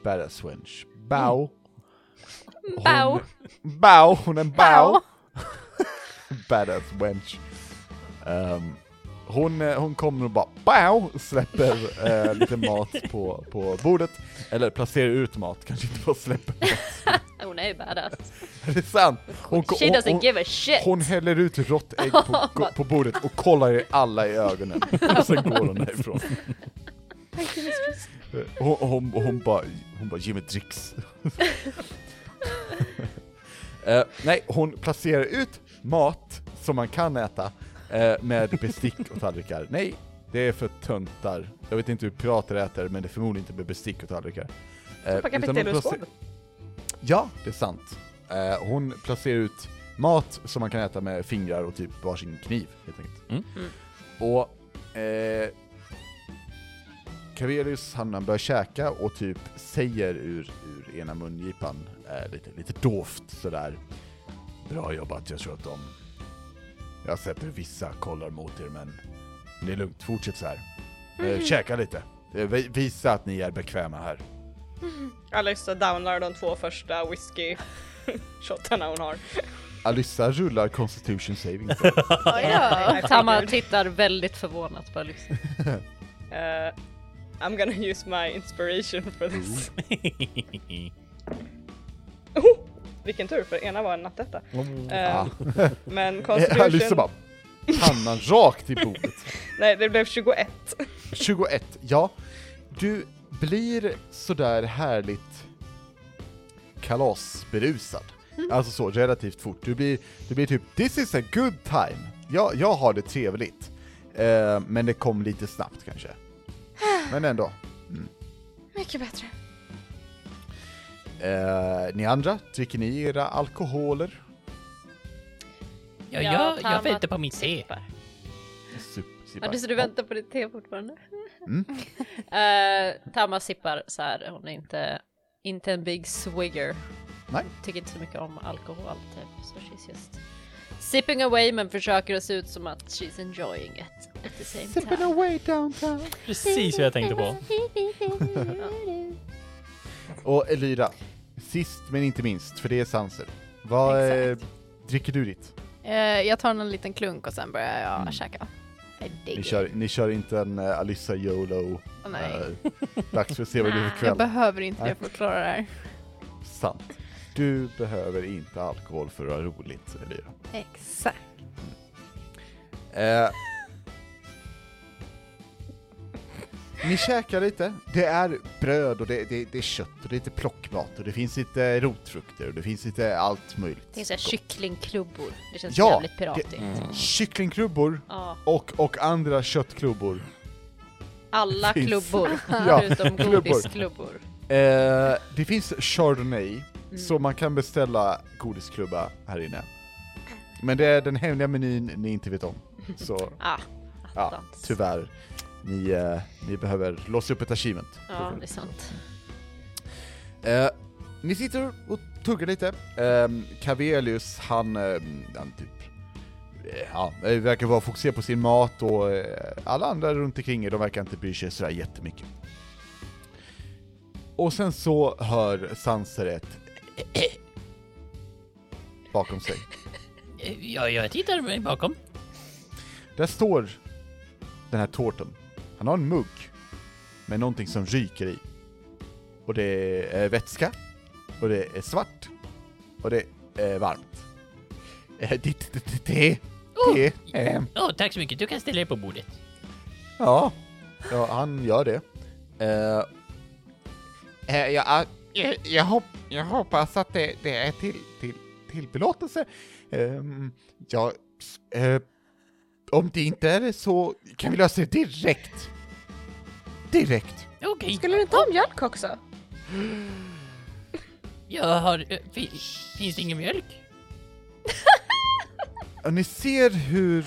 badass wench. Bow. Hon- Bow. Bow, hon är en bow. Bow. badass wench. Ehm, hon, eh, hon kommer och bara bow, släpper eh, lite mat på, på bordet. Eller placerar ut mat, kanske inte bara släpper mat. Hon är ju badass. Är det sant? Hon, She hon, doesn't hon, give a shit. hon häller ut rått ägg på, på, på bordet och kollar er alla i ögonen. Och sen går hon därifrån. Hon, hon, hon bara, hon bara, ge mig dricks. Eh, nej, hon placerar ut mat som man kan äta eh, med bestick och tallrikar. Nej, det är för töntar. Jag vet inte hur pirater äter, men det är förmodligen inte med bestick och tallrikar. Eh, placer-. Ja, det är sant. Eh, hon placerar ut mat som man kan äta med fingrar och typ varsin kniv, helt enkelt. Mm. Mm. Och eh, Cavelius, han, han börjar käka och typ säger ur, ur ena mungipan eh, lite, lite dovt sådär. Bra jobbat, jag tror att de... Jag har sett hur vissa kollar mot er, men det är lugnt, fortsätt så här. Eh, käka lite. Eh, vi- visa att ni är bekväma här. Alyssa downar de två första whisky shotarna hon har. Alyssa rullar Constitution saving throw. Ja. Tittar väldigt förvånat på Alice. Eh, I'm gonna use my inspiration for this. Oh, vilken tur, för ena var en nattetta. Eh, Ah. Men Constitution... Alyssa bara, pannan rakt i bordet. Nej, det blev 21. 21, ja. Du blir sådär härligt kalasberusad. Alltså så, relativt fort. Du blir, du blir typ, this is a good time. Jag, jag har det trevligt. Eh, men det kom lite snabbt kanske. Men ändå. Mycket bättre. Eh, ni andra, dricker ni era alkoholer? Ja, jag, Tama jag väntar på mitt te. sippar. Ja, du, så du väntar på ditt te fortfarande? Mm. Eh, Tama sippar så här. hon är inte, inte en big swigger. Nej. Tycker inte så mycket om alkohol typ, så she's just sipping away men försöker att se ut som att she's enjoying it at the same Sipping time. away downtown. Precis vad jag tänkte på. Och Elira, sist men inte minst, för det är Sanser. Vad eh, dricker du ditt? Eh, jag tar en liten klunk och sen börjar jag Mm. käka. Ni kör, ni kör inte en uh, Alyssa YOLO, Åh, nej. eh, dags för att se vad det blir för Jag kväll. behöver inte det för att klara det här. Sant. Du behöver inte alkohol för att ha roligt, Elira. Exakt. Eh, ni käkar lite, det är bröd och det, det, det är kött och det är lite plockmat och det finns lite rotfrukter och det finns lite allt möjligt. Det är såhär kycklingklubbor. Det känns Ja, jävligt piratigt. Mm. Kycklingklubbor Ja, och, och andra köttklubbor. alla Finns. klubbor Ja, förutom klubbor. godisklubbor. Eh, det finns chardonnay, Mm. så man kan beställa godisklubba här inne. Men det är den hemliga menyn ni inte vet om. Så Ah, ja, tyvärr. Ni, eh, ni behöver låsa upp ett achievement. Ja, det är sant. Eh, ni sitter och tuggar lite. Um, Cavelius, han, eh, han typ, eh, ja, eh, verkar vara fokuserad på sin mat och eh, alla andra runt omkring er, de verkar inte bry sig sådär jättemycket. Och sen så hör Sanser ett bakom sig. Eh, Ja, jag tittar mig bakom. Där står den här tårten. Han har en mugg med någonting som ryker i. Och det är vätska, och det är svart, och det är varmt. Eh, Det det- det- det- det, eh, tack så mycket. Du kan ställa dig på bordet. Ja, ja han gör det. Eh, ja, jag, jag, hopp, jag hoppas att det, det är till, till, till belåtelse. Ehm, ja, om det inte är det så kan vi lösa det direkt. Direkt. Okej. Skulle du inte ha mjölk också? Jag har... eh, fi- Finns det ingen mjölk? Och ni ser hur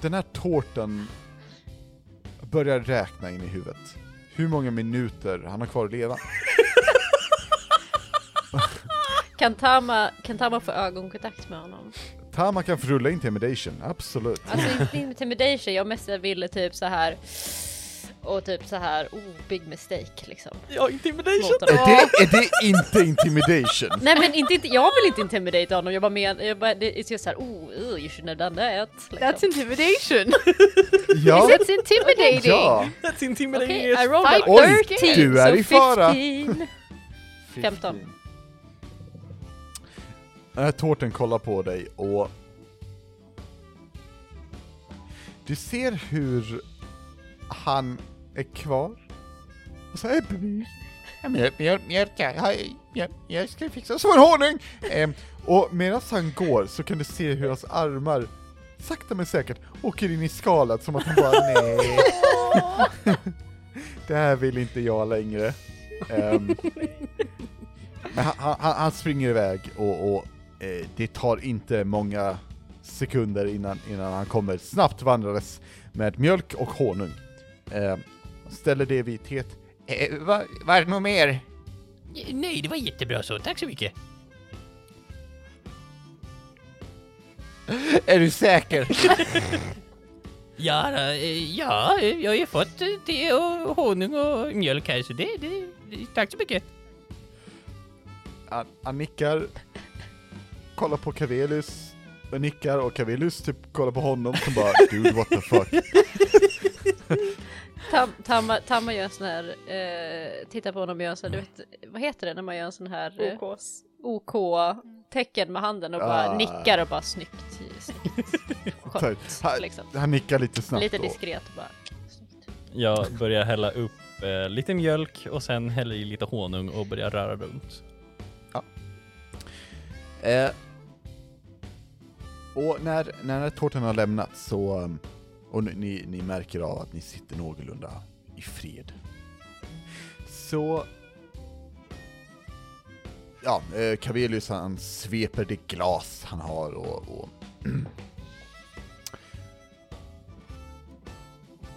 den här tårtan börjar räkna in i huvudet. Hur många minuter han har kvar att leva. Kan Tama, kan Tama få ögonkontakt med honom? Tama kan få rulla intimidation, absolut. Alltså inte intimidation, jag mest ville typ så här och typ så här, oh big mistake liksom. Ja, intimidation! Är det, är det inte intimidation? Nej men inte, inte, jag vill inte intimidate honom, jag bara men, jag bara, det är just såhär, oh, uh, you shouldn't have done that. Liksom. That's intimidation. Ja, It's intimidating. ja. That's intimidating Okej, as I rolled Oj, 13, du är so i fara. 15. 15. Den här tårten kollar på dig och... Du ser hur han är kvar. Och så här, mjölk, mjölk, jag ska fixa som en honung! Ehm, och medan han går så kan du se hur hans armar sakta men säkert åker in i skalet som att han bara nej. Det här vill inte jag längre. Ehm, men han, han, han springer iväg och, och eh, det tar inte många sekunder innan, innan han kommer snabbt vandrandes med mjölk och honung. Ehm, ställer det vid teet. Eh, vad va är det något mer? Nej, det var jättebra så. Tack så mycket. Är du säker? Ja, eh, ja, eh, jag har ju fått eh, te och honung och mjölk här så det, det, det tack så mycket. Han, han nickar, kollar på Cavelius, och nickar och Cavelius typ kollar på honom som bara dude what the fuck. Tam, Tama, Tama gör en sån här, eh, titta på honom och gör en sån här, du vet, vad heter det när man gör en sån här eh, OKs. OK-tecken med handen och bara Ah. nickar och bara snyggt, snyggt. Skönt, han, liksom. han nickar lite snabbt Lite och- diskret och bara snyggt. Jag börjar hälla upp eh, lite mjölk och sen häller i lite honung och börjar röra runt. Eh, och när, när tårtan har lämnat så, um, och ni- ni, ni märker av att ni sitter någorlunda i fred. Så, ja, eh, Cavelius han sveper det glas han har och, och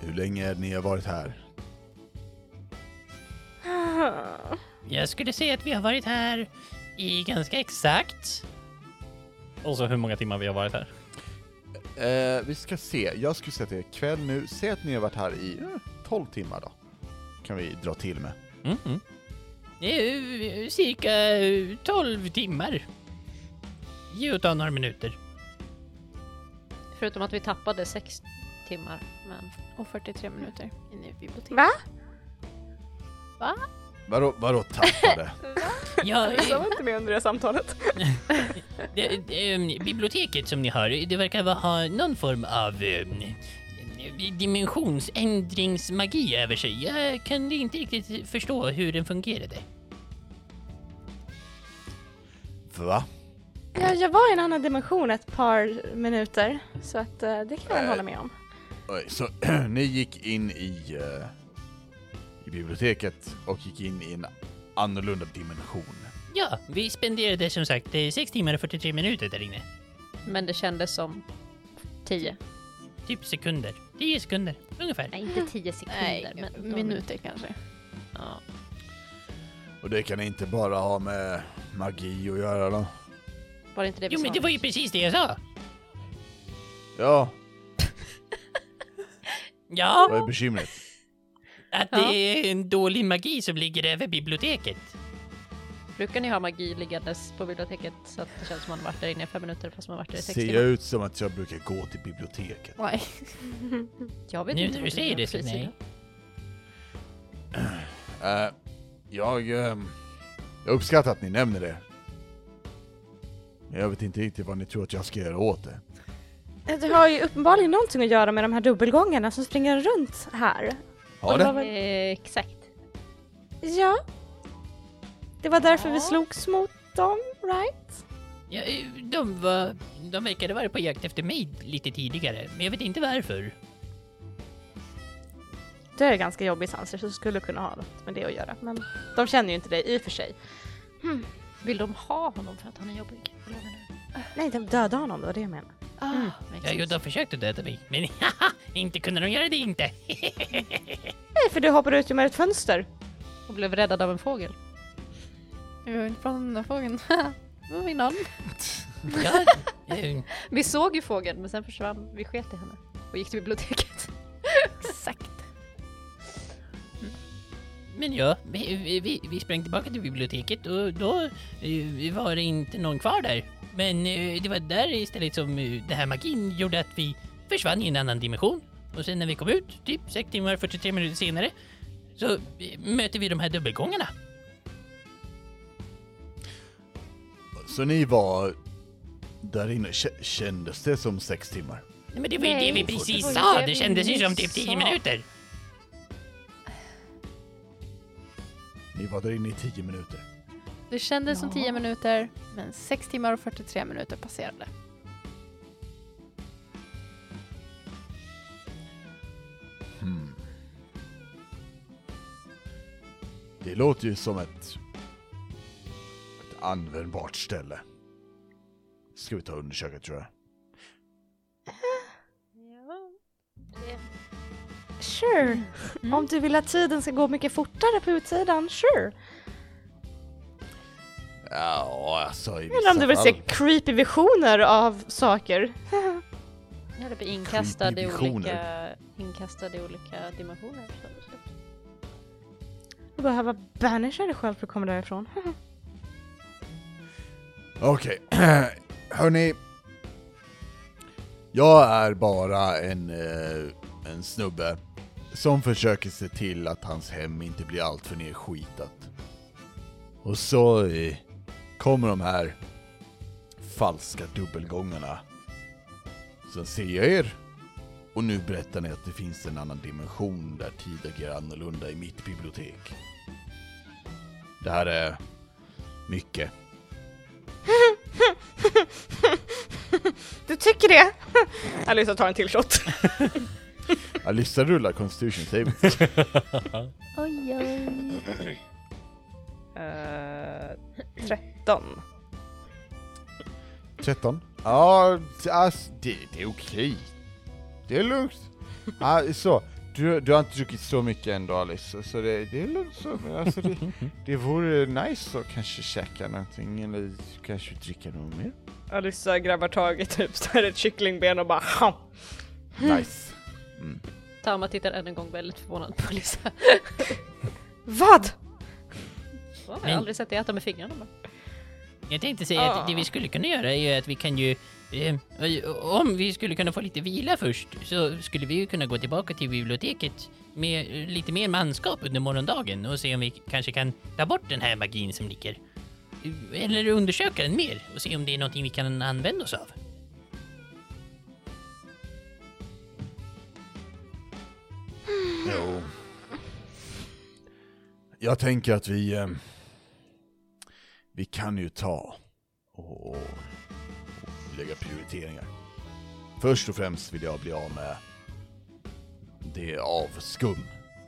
Hur länge har ni har varit här? Jag skulle säga att vi har varit här i ganska exakt. Och så hur många timmar vi har varit här. Eh, vi ska se, jag skulle säga att det är kväll nu, säg att ni har varit här i eh, 12 timmar då. Kan vi dra till med. Mm, mm. Eh, Cirka eh, 12 timmar. Ge och ta några minuter. Förutom att vi tappade sex timmar, men Och 43 minuter inne i biblioteket. Va? Vadå, vadå tappade? Ja, Jag eh, var inte med under det samtalet. det, det, eh, biblioteket som ni har, det verkar vara- ha någon form av eh, dimensionsändringsmagi över sig. Jag kan inte riktigt förstå hur den fungerade. Va? Ja, jag var i en annan dimension ett par minuter, så att eh, det kan jag Äh. hålla med om. Oj, så ni gick in i, eh, i biblioteket och gick in i en annorlunda dimension. Ja, vi spenderade som sagt eh, 6 timmar och 43 minuter där inne. Men det kändes som tio. typ sekunder. Tio sekunder, ungefär. Nej, inte tio sekunder. Nej, men minuter kanske. Ja. Och det kan inte bara ha med magi att göra då? Var det inte det vi Jo, men sa? det var ju precis det jag sa. Ja, Ja, vad är bekymret? Att det är en dålig magi som ligger över biblioteket. Brukar ni ha magi liggandes på biblioteket så att det känns som man har varit där inne i fem minuter fast man har varit där i sex Ser timmar? jag ut som att jag brukar gå till biblioteket? Nej. Jag vet Nu inte när vad du säger det så nej. Eh, jag, ehm, jag uppskattar att ni nämner det. Men jag vet inte riktigt vad ni tror att jag ska göra åt det. Det har ju uppenbarligen någonting att göra med de här dubbelgångarna som springer runt här. Har det väl- Eh, exakt. Ja. Det var därför Ja. vi slogs mot dem, right? Ja, eh, de var... De verkade vara på jakt efter mig lite tidigare, men jag vet inte varför. Det är ganska jobbig sanser så skulle kunna ha något med det att göra. Men de känner ju inte dig i och för sig. Vill de ha honom för att han är jobbig? Eller du? Nej, de dödade honom, det var det jag menade. Ah, Mm, Ja, jo, de försökte döda mig, men inte kunde de göra det inte. Nej, för du hoppade ut genom ett fönster. Och blev räddad av en fågel. Vi har inte om den där fågeln. Det var min. Ja, eh, Vi såg ju fågeln men sen försvann vi sket i henne och gick till biblioteket. Exakt. Men ja, vi, vi- vi, sprang tillbaka till biblioteket och då eh, var det inte någon kvar där. Men eh, det var där istället som eh, den här magin gjorde att vi försvann i en annan dimension. Och sen när vi kom ut, typ 6 timmar 43 minuter senare, så möter vi de här dubbelgångarna. Så ni var där inne, K- kändes det som sex timmar? Nej, men det var ju det vi precis sa, det kändes ju som typ 10 sa. minuter. Ni var där inne i tio minuter. Det kändes som Ja. 10 minuter, men 6 timmar och 43 minuter passerade. Hmm. Det låter ju som ett, ett användbart ställe. Ska vi ta och undersöka tror jag. Ja, Sure. Om du vill att tiden ska gå mycket fortare på utsidan, sure. Ja, alltså i vissa Eller om du vill fall. se creepy visioner av saker. Ja, det blir inkastad i olika, inkastad i olika dimensioner. Du behöver banisha dig själv för att komma därifrån. Okej, hörni. Jag är bara en, eh, en snubbe som försöker se till att hans hem inte blir alltför nedskitat. Och så eh, kommer de här falska dubbelgångarna. Sen ser jag er och nu berättar ni att det finns en annan dimension där tid agerar annorlunda i mitt bibliotek. Det här är mycket. Du tycker det? Alissa tar en till shot. Alyssa rullar Constitution saving. Oj, oj. Uh, 13. 13? Ja, alltså, det, det är okej. Det är lugnt. Ja, så. Du, du har inte druckit så mycket ändå Alice, så det, det är lugnt så. Men alltså det, det vore nice att kanske käka någonting eller kanske dricka något mer. Alissa grabbar tag i typ så här ett kycklingben och bara. Nice. Mm. Tama tittar än en gång väldigt förvånad på Lisa. Vad? Jag har Men- aldrig sett dig äta med fingrarna bara. Jag tänkte säga att det vi skulle kunna göra är ju att vi kan ju... Eh, om vi skulle kunna få lite vila först så skulle vi ju kunna gå tillbaka till biblioteket med lite mer manskap under morgondagen och se om vi kanske kan ta bort den här magin som ligger. Eller undersöka den mer och se om det är någonting vi kan använda oss av. Jo. Jag tänker att vi... Eh, vi kan ju ta och, och lägga prioriteringar. Först och främst vill jag bli av med det avskum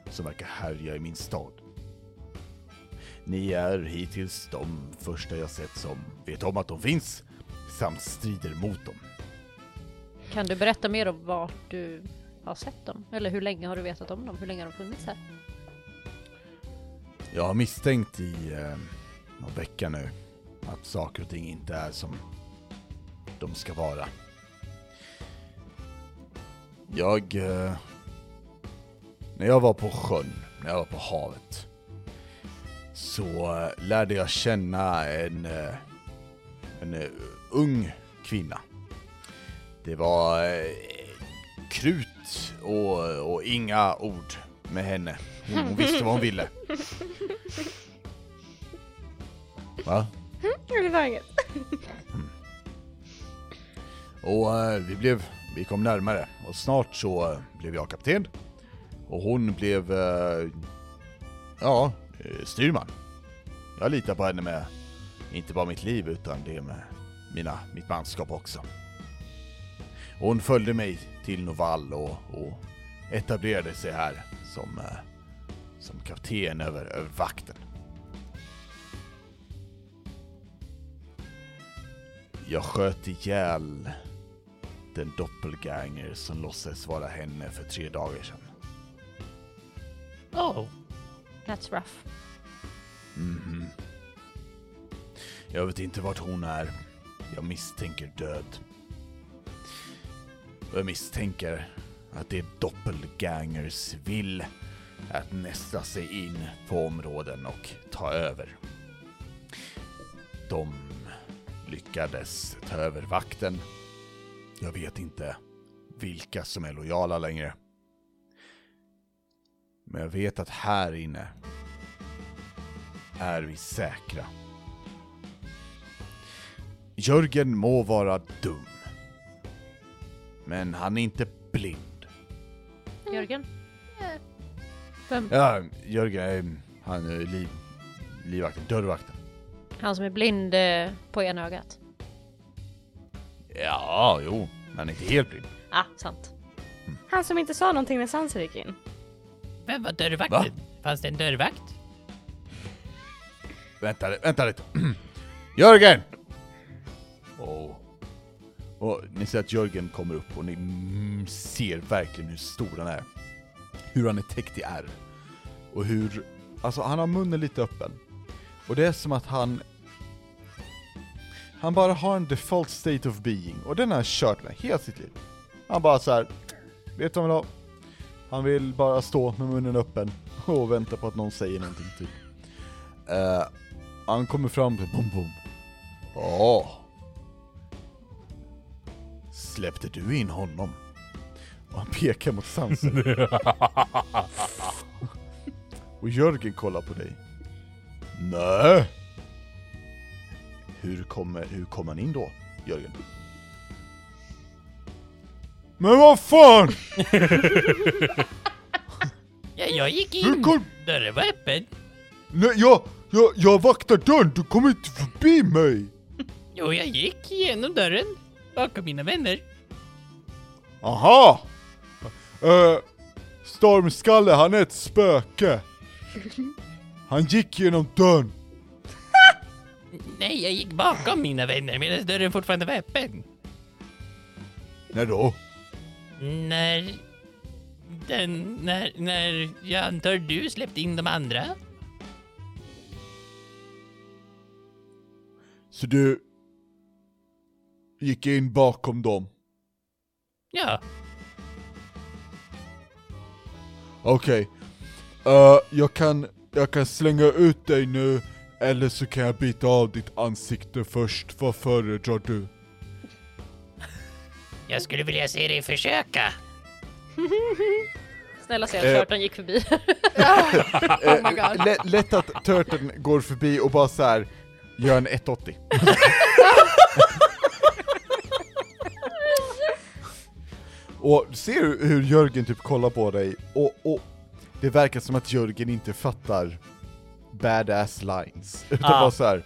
som verkar härja i min stad. Ni är hittills de första jag sett som vet om att de finns samt strider mot dem. Kan du berätta mer om vart du har sett dem? Eller hur länge har du vetat om dem? Hur länge har de funnits här? Jag har misstänkt i eh, någon vecka nu att saker och ting inte är som de ska vara. Jag... Eh, när jag var på sjön, när jag var på havet, så eh, lärde jag känna en, eh, en eh, ung kvinna. Det var eh, och, och inga ord med henne. Hon, hon visste vad hon ville. Va? Det var inget. Och eh, vi blev, vi kom närmare och snart så eh, blev jag kapten. Och hon blev, eh, ja, eh, styrman. Jag litar på henne med, inte bara mitt liv utan det med mina, mitt manskap också. Hon följde mig till Novall och, och etablerade sig här som, eh, som kapten över, över vakten. Jag sköt ihjäl den doppelganger som låtsades vara henne för tre dagar sedan. Oh, That's rough. Mhm. Jag vet inte vart hon är. Jag misstänker död. Och jag misstänker att det är doppelgangers vill att nästa sig in på områden och ta över. De lyckades ta över vakten. Jag vet inte vilka som är lojala längre. Men jag vet att här inne är vi säkra. Jörgen må vara dum. Men han är inte blind. Jörgen? Vem? Ja, Jörgen, är- han är liv, livvakten, dörrvakten. Han som är blind eh, på ena ögat? Ja, jo, men han är inte helt blind. Ah, sant. Han som inte sa någonting när Sansa gick in. vem var dörrvakten? Va? Fanns det en dörrvakt? Vänta, vänta lite. Jörgen! Oh. Och ni ser att Jörgen kommer upp och ni mm, ser verkligen hur stor han är. Hur han är täckt i ärr. Och hur, alltså han har munnen lite öppen. Och det är som att han han bara har en default state of being, och den har han kört med hela sitt liv. Han bara så här. vet du vad han vill ha? Han vill bara stå med munnen öppen och vänta på att någon säger någonting typ. Uh, han kommer fram till bom bom. Ja. Släppte du in honom? Och han pekar mot Sansa. och Jörgen kollar på dig. Nej. Hur kommer, hur kom han in då, Jörgen? Men vad fan! Ja, jag gick in. kom... Dörren var öppen. Nej, jag, jag, jag vaktar dörren, du kommer inte förbi mig! Jo, jag gick igenom dörren. Bakom mina vänner. Aha! Uh, Stormskalle, han är ett spöke. Han gick genom dörren. Nej, jag gick bakom mina vänner medan dörren fortfarande var öppen. När då? När... Den... När... När jag antar du släppte in de andra? Så du gick in bakom dem? Ja. Okej. Eh, jag, kan, jag kan slänga ut dig nu, eller så kan jag bita av ditt ansikte först. Vad föredrar du? Jag skulle vilja se dig försöka. Snälla säg att Eh. Turton gick förbi. Oh my god. Lätt, lätt att Turteln går förbi och bara så här gör en 180. och ser du hur Jörgen typ kollar på dig, och, och det verkar som att Jörgen inte fattar badass lines, utan Ah. bara så här.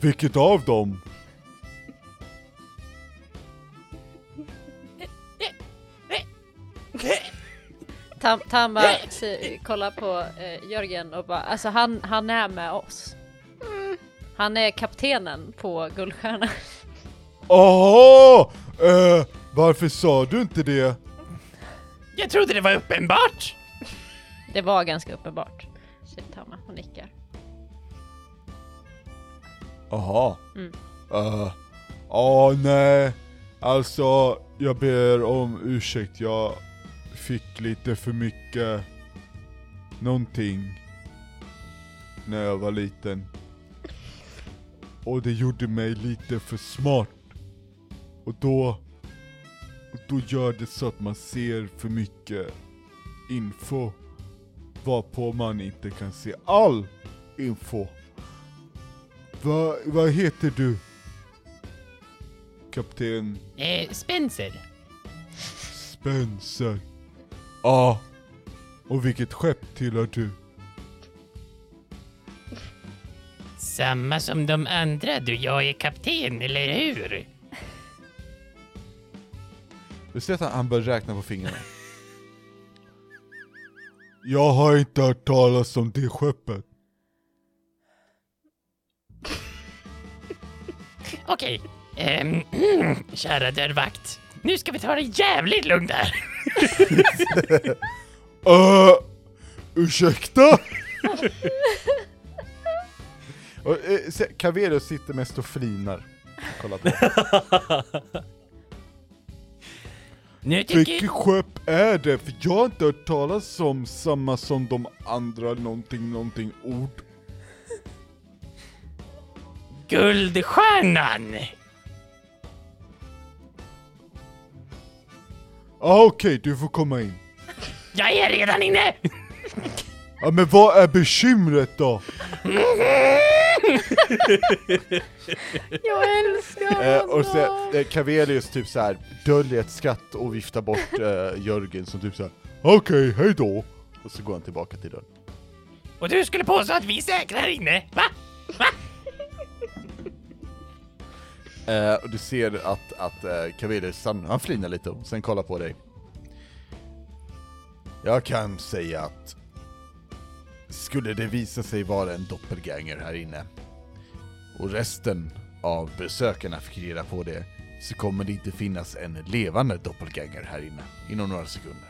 Vilket av dem? Tam, Tam bara si- kollar på eh, Jörgen och bara, alltså han, han är med oss. Han är kaptenen på Guldstjärnan. Åh! Eh, varför sa du inte det? Jag trodde det var uppenbart! Det var ganska uppenbart. Säger Tama och nickar. Aha. Mm. Uh, ja, nej. Alltså, jag ber om ursäkt. Jag fick lite för mycket någonting när jag var liten. Och det gjorde mig lite för smart. Och då, då gör det så att man ser för mycket info. Varpå man inte kan se all info. Va, vad heter du? Kapten Eh, Spencer. Spencer. Ja. Och vilket skepp tillhör du? Samma som de andra du, jag är kapten, eller hur? Du ser att han- han börjar räkna på fingrarna. Jag har inte hört talas om det skeppet. Okej. Ehm, kära dörrvakt. Nu ska vi ta det jävligt lugnt här. Uh, ursäkta? och, eh, se, Caverius sitter mest och flinar. Kolla på. Nu tycker... Vilket skepp är det? För jag har inte hört talas om samma som de andra någonting, någonting ord. Guldstjärnan! Ah, Okej, du får komma in. Jag är redan inne! Ja men vad är bekymret då? Jag älskar Eh, honom! och så, eh, Cavelius typ så här döljer ett skratt och viftar bort eh, Jörgen som typ så här. okej, hej då. Och så går han tillbaka till dörren. Och du skulle påstå att vi är säkra här inne, va? Eh, och du ser att, att eh, Cavelius, han, han flinar lite och sen kollar på dig. Jag kan säga att skulle det visa sig vara en doppelganger här inne och resten av besökarna fick reda på det så kommer det inte finnas en levande doppelganger här inne inom några sekunder.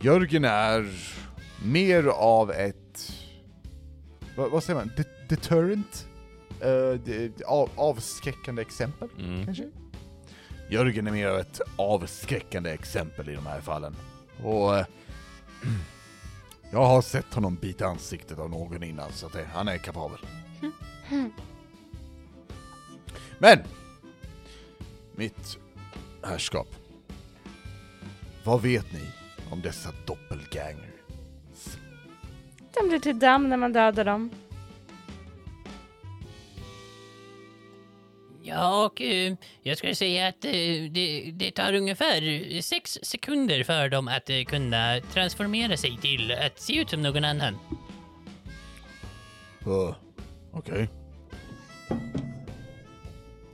Jörgen är mer av ett... Vad, vad säger man? De deterrent? Det- av, avskräckande exempel, Mm. kanske? Jörgen är mer av ett avskräckande exempel i de här fallen. Och... eh, jag har sett honom bita ansiktet av någon innan, så att det, han är kapabel. Men! Mitt herrskap. Vad vet ni om dessa Doppelgangers? De blir till damm när man dödar dem. Ja, och eh, jag skulle säga att eh, det, det tar ungefär sex sekunder för dem att eh, kunna transformera sig till att se ut som någon annan. Uh, Okej.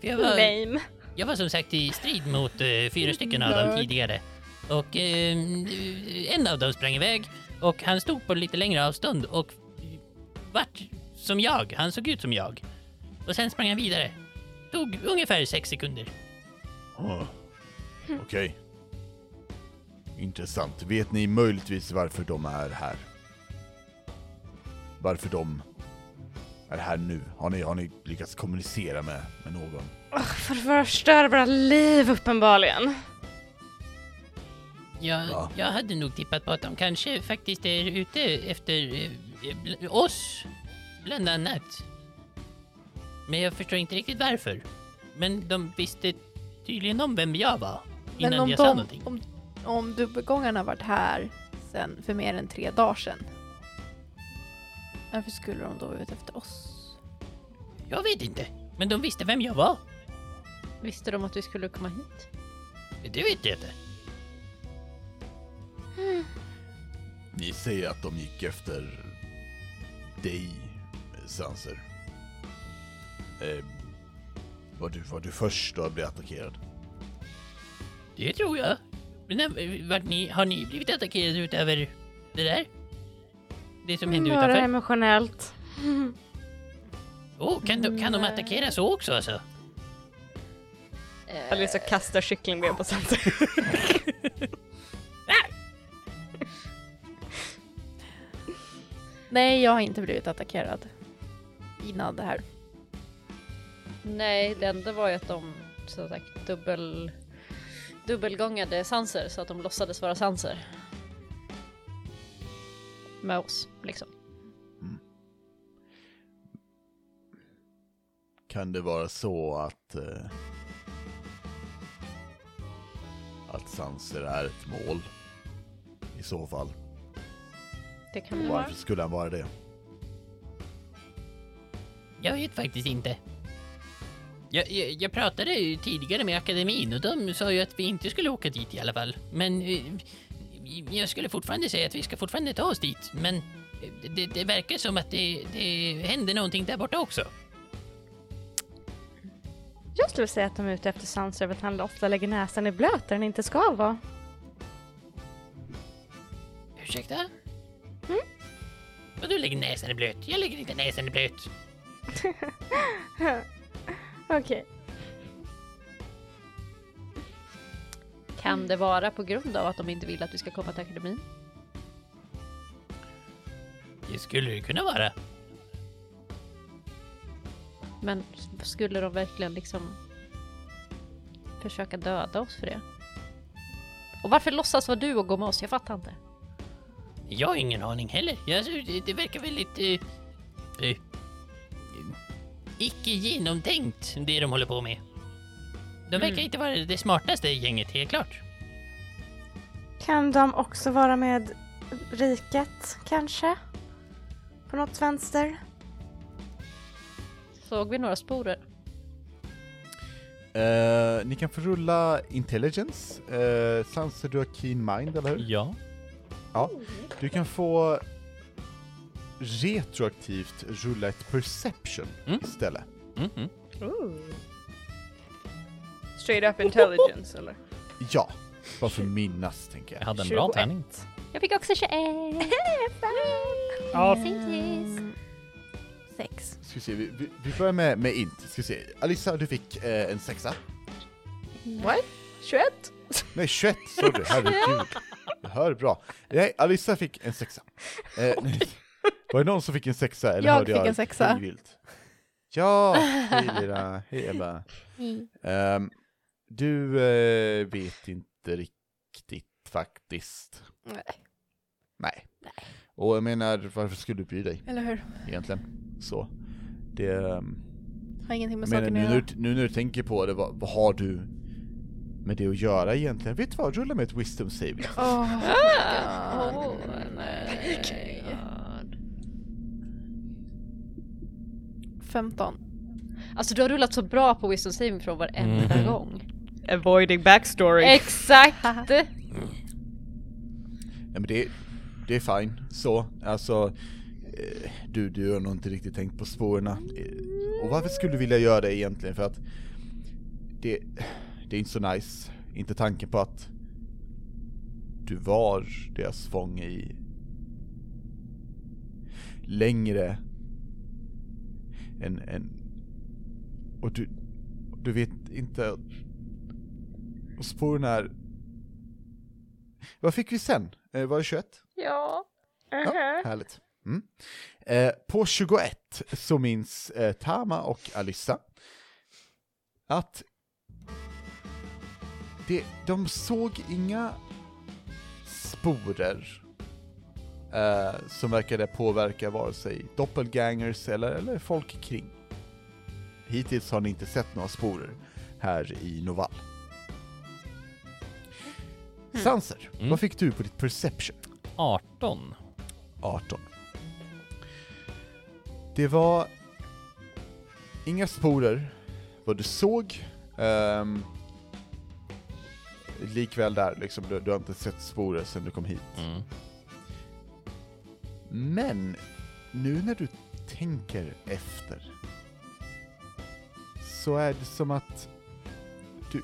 För jag, var, Lame. jag var som sagt i strid mot eh, fyra stycken av dem Nörd. tidigare. Och eh, en av dem sprang iväg och han stod på lite längre avstånd och vart som jag. Han såg ut som jag. Och sen sprang han vidare. Tog ungefär sex sekunder. Uh, Okej. Intressant. Vet ni möjligtvis varför de är här? Varför de är här nu? Har ni, har ni lyckats kommunicera med, med någon? För att förstöra våra liv uppenbarligen. Jag, Ja. jag hade nog tippat på att de kanske faktiskt är ute efter eh, bl- oss, bland annat. Men jag förstår inte riktigt varför. Men de visste tydligen om vem jag var innan Men om, jag sa de, någonting. om, om dubbelgångarna varit här sen för mer än tre dagar sedan. Varför skulle de då vara ute efter oss? Jag vet inte, men de visste vem jag var. Visste de att vi skulle komma hit? Det vet jag inte. Ni säger att de gick efter dig, Sanser. Eh, var, du, var du först att bli attackerad? Det tror jag. Men eh, vart ni, har ni blivit attackerade utöver det där? Det som hände Bara utanför? emotionellt. Oh, kan, de, kan de Nej. attackera så också alltså? Eh, Alissa kastar kycklingben på Sanser. Nej, jag har inte blivit attackerad innan det här. Nej, det enda var ju att de så sagt dubbel dubbelgångade sanser så att de låtsades vara sanser. Med oss, liksom. Kan det vara så att... Eh, att Sanser är ett mål? I så fall. Det kan det vara. Varför skulle han vara det? Jag vet faktiskt inte. Jag, jag, jag pratade ju tidigare med akademin och de sa ju att vi inte skulle åka dit i alla fall. Men eh, jag skulle fortfarande säga att vi ska fortfarande ta oss dit. Men eh, det, det verkar som att det, det händer någonting där borta också. Jag skulle säga att de är ute efter Sanser för att han ofta lägger näsan i blöt där den inte ska vara. Ursäkta? Mm? Vadå lägger näsan i blöt? Jag lägger inte näsan i blöt. Okej. Kan det vara på grund av att de inte vill att vi ska komma till akademin? Det skulle det kunna vara. Men skulle de verkligen liksom försöka döda oss för det? Och varför låtsas vara du och gå med oss? Jag fattar inte. Jag har ingen aning heller. Jag, det, det verkar väldigt... Eh, eh, icke genomtänkt det de håller på med. De verkar Mm. inte vara det smartaste gänget, helt klart. Kan de också vara med riket, kanske? På något vänster? Såg vi några sporer? Eh, ni kan få rulla intelligence. Uh, Sanser, du har keen mind, eller hur? Ja. Du kan få retroaktivt rulla ett perception Mm. istället. Mhm. Straight up intelligence eller? Ja, bara för minnas tänker Jag jag. hade en bra 21. tärning. Jag fick också 21! Mm, sex. Ska vi, se, vi, vi, vi börjar med, med int. Ska vi se. Alissa, du fick eh, en sexa. What? 21? Nej, 21, sorry, herregud. Jag hör bra. Nej, Alissa fick en sexa. Eh. Var det någon som fick en sexa? Eller Jag hörde fick jag en sexa. hej vilt? Ja, hej lilla, hej Ebba. Ehm, du eh, vet inte riktigt faktiskt. Nej. Nej. Och jag menar, varför skulle du bry dig Eller hur? egentligen? Så. Det... ehm, Har ingenting med saken nu, att när göra. du, nu när du tänker på det, vad, vad har du med det att göra egentligen? Vet du vad, rulla med ett wisdom saving. Åh, Åh, oh, nej. 15. Alltså du har rullat så bra på wisdom saving från varenda Mhm. gång. Avoiding backstory. Exakt! Ja, men det, det är fine, så, alltså eh, du, du har nog inte riktigt tänkt på spåren. Och varför skulle du vilja göra det egentligen? För att det, det är inte så nice, inte tanken på att du var deras fånge i längre än, än och du, du vet inte och spåren är vad fick vi sen? Eh, var det 21? Ja. Ja, Uh-huh. härligt. Mm. Eh, på 21 så minns eh, Tama och Alissa att det, de såg inga sporer eh, som verkade påverka vare sig doppelgangers eller, eller folk kring. Hittills har ni inte sett några sporer här i Noval. Sanser, Mm. vad fick du på ditt perception? 18. 18. Det var inga sporer vad du såg. ehm, likväl där, liksom, du, du har inte sett sporer sedan du kom hit. Mm. Men nu när du tänker efter så är det som att du,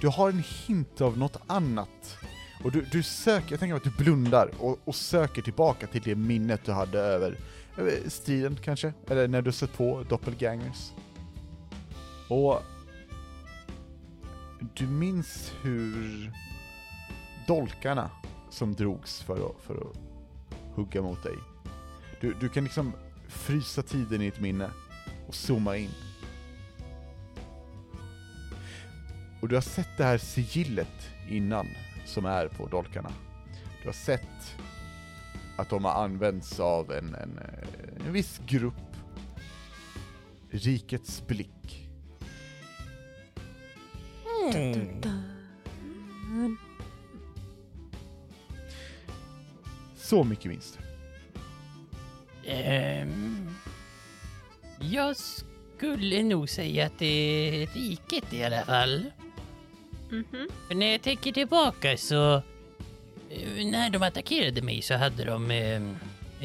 du har en hint av något annat. Och du, du söker, jag tänker att du blundar och, och söker tillbaka till det minnet du hade över, över striden kanske, eller när du sett på doppelgangers. Och du minns hur dolkarna som drogs för att, för att hugga mot dig. Du, du kan liksom frysa tiden i ett minne och zooma in. Och du har sett det här sigillet innan som är på dolkarna. Du har sett att de har använts av en, en, eh, en viss grupp. Rikets blick. Så mycket du. Ehm, jag skulle nog säga att det är riket i alla fall. Mhm. För när jag tänker tillbaka så... eh, När de attackerade mig så hade de eh,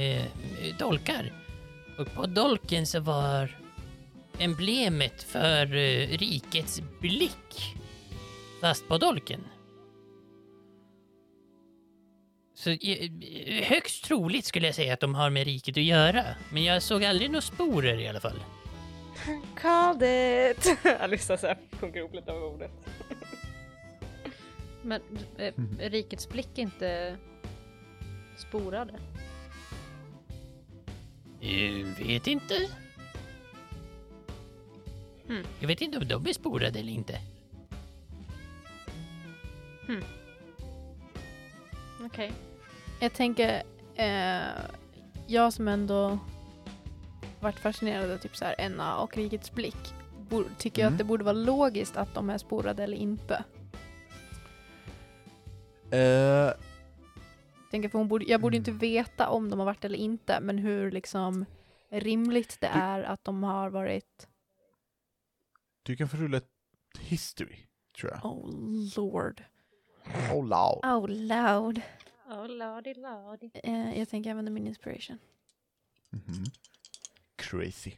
eh, dolkar. Och på dolken så var emblemet för eh, rikets blick fast på dolken. Så eh, högst troligt skulle jag säga att de har med riket att göra. Men jag såg aldrig några sporer i alla fall. Called it! Alissa så här sjunker ihop lite över ordet. Men eh, rikets blick är inte sporade. Eh, vet inte. Hmm. Jag vet inte om de är sporade eller inte. Okej. Jag tänker, eh, jag som ändå varit fascinerad av typ så här Enna och Rikets blick, tycker jag Mm. att det borde vara logiskt att de är sporade eller inte. Eh, Tänker för hon borde, jag borde inte Mm. veta om de har varit eller inte, men hur liksom rimligt det Du- är att de har varit, du kan få rulla ett history, tror jag. oh lord. Oh loud. Oh loud. Oh lordy lordy. Eh, jag tänker använda min inspiration. Mhm. Crazy.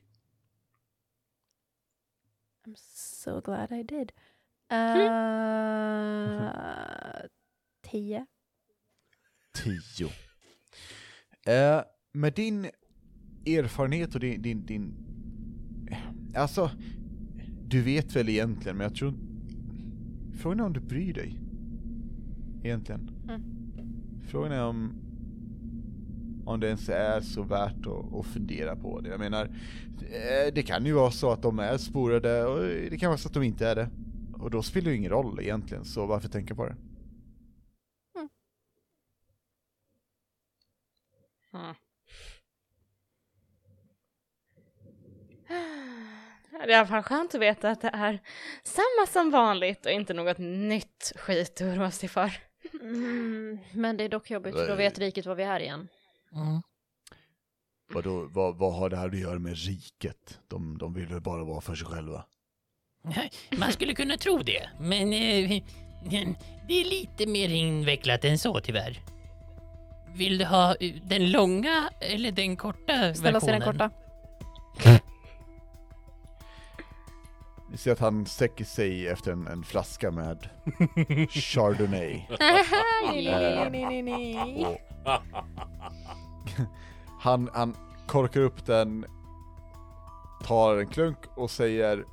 I'm so glad I did. Uh, tio. Tio. Eh, med din erfarenhet och din, din, din... Alltså, du vet väl egentligen, men jag tror... Frågan är om du bryr dig. Egentligen. Mm. Frågan är om... Om det ens är så värt att, att fundera på det. Jag menar, eh, det kan ju vara så att de är sporade och det kan vara så att de inte är det. Och då spelar det ju ingen roll egentligen, så varför tänka på det? Mm. Det är i alla fall skönt att veta att det är samma som vanligt och inte något nytt skit att oroa sig för. Mm, men det är dock jobbigt för då vet riket vad vi är igen. Mm. Vadå, vad, vad har det här att göra med riket? De, de vill väl bara vara för sig själva? Man skulle kunna tro det, men eh, det är lite mer invecklat än så tyvärr. Vill du ha eh, den långa eller den korta Snälla säg den versionen? korta. Vi ser att han sträcker sig efter en, en flaska med Chardonnay. nej, nej, nej, nej, nej. Han, han korkar upp den, tar en klunk och säger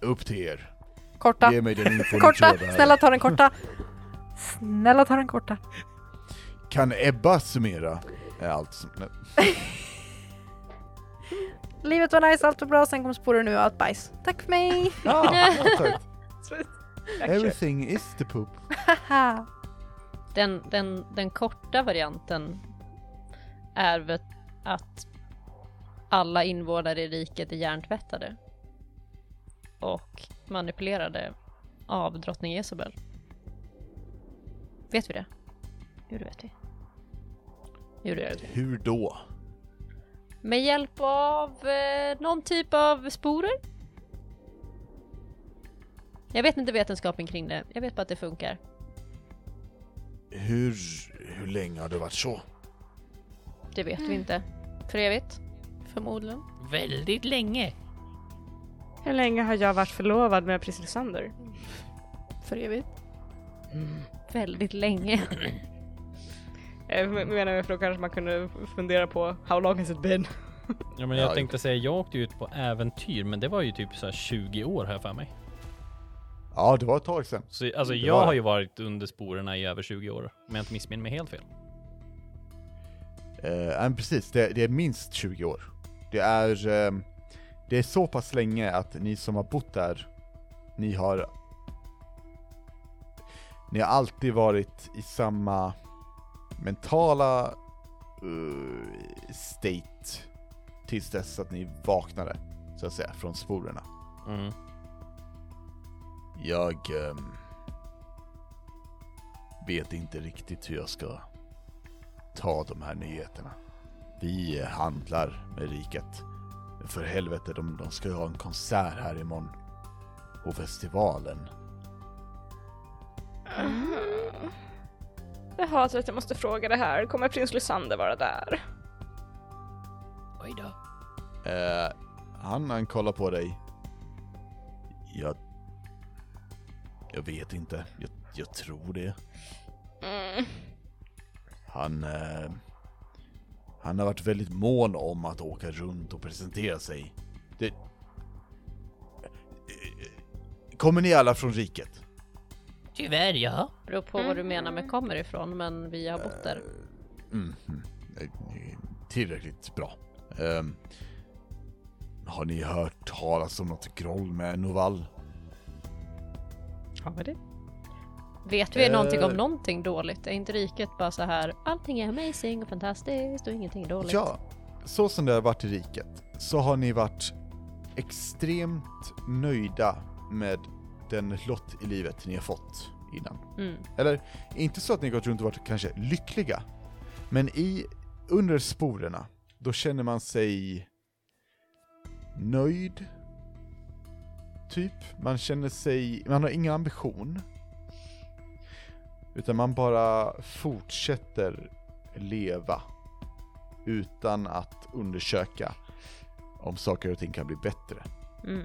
Upp till er. Korta. Ge mig den info ni Korta. Snälla ta den korta. Snälla ta den korta. Kan Ebba summera? Är allt som... Livet var nice, allt var bra, sen kom sporer nu och allt bajs. Tack för mig. Ah, ja, Sweet. Everything is the poop. Den, den, den korta varianten är väl att alla invånare i riket är hjärntvättade och manipulerade av drottning Jezebel. Vet vi det? Det vet vi. Det vet vi. Hur då? Med hjälp av eh, någon typ av sporer? Jag vet inte vetenskapen kring det. Jag vet bara att det funkar. Hur, hur länge har det varit så? Det vet vi inte. För evigt. Förmodligen. Väldigt länge. Hur länge har jag varit förlovad med Priscilla Sander? För evigt. Väldigt länge. Jag menar för då kanske man kunde fundera på how long has it been? Ja men jag Ja, tänkte säga, jag åkte ut på äventyr, men det var ju typ så här 20 år här för mig. Ja, det var ett tag sedan. Så alltså Det jag har det. ju varit under sporerna i över 20 år, om jag inte missminner mig helt fel. Eh, men precis, det, det är minst 20 år. Det är, ehm, det är så pass länge att ni som har bott där, ni har ni har alltid varit i samma mentala eh, state tills dess att ni vaknade, så att säga, från sporerna. Mm. Jag ehm, vet inte riktigt hur jag ska ta de här nyheterna. Vi handlar med riket. För helvete, de, de ska ju ha en konsert här imorgon. På festivalen. Jaha, så att jag måste fråga det här. Kommer prins Lysander vara där? Oj då. Eh, han, han kollar på dig. Jag... Jag vet inte. Jag, jag tror det. Mm. Han... Eh, han har varit väldigt mån om att åka runt och presentera sig. Det... Eh, Kommer ni alla från riket? Tyvärr, ja. Beror på vad du menar med kommer ifrån, men vi har bott där. Mm, mm. Tillräckligt bra. Ehm, har ni hört talas om något groll med Novall? Har vi det? Vet vi Eh. någonting om någonting dåligt? Är inte riket bara så här allting är amazing och fantastiskt och ingenting är dåligt? Ja, så som det har varit i riket så har ni varit extremt nöjda med den lott i livet ni har fått innan. Mm. Eller, inte så att ni gått runt och varit kanske lyckliga, men i, under sporerna, då känner man sig nöjd, typ. Man känner sig, man har ingen ambition, utan man bara fortsätter leva utan att undersöka om saker och ting kan bli bättre. Mm.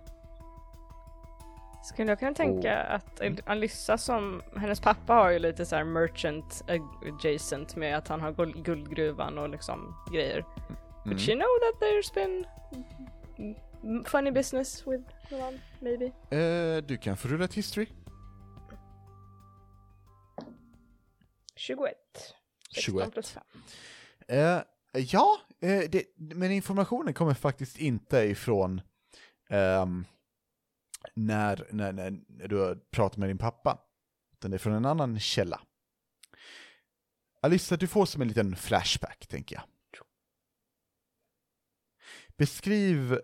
Skulle jag kunna tänka att Alyssa som, hennes pappa har ju lite så här merchant adjacent med att han har guld, guldgruvan och liksom grejer. Mm. she know that there's been mm, funny business with Nolan, maybe? Eh, du kan få rulla ett history. 21. 16 21. plus 5. Eh, ja, eh, det, men informationen kommer faktiskt inte ifrån ehm, när, när, när, du har pratat med din pappa. Utan det är från en annan källa. Alissa, du får som en liten flashback, tänker jag. Beskriv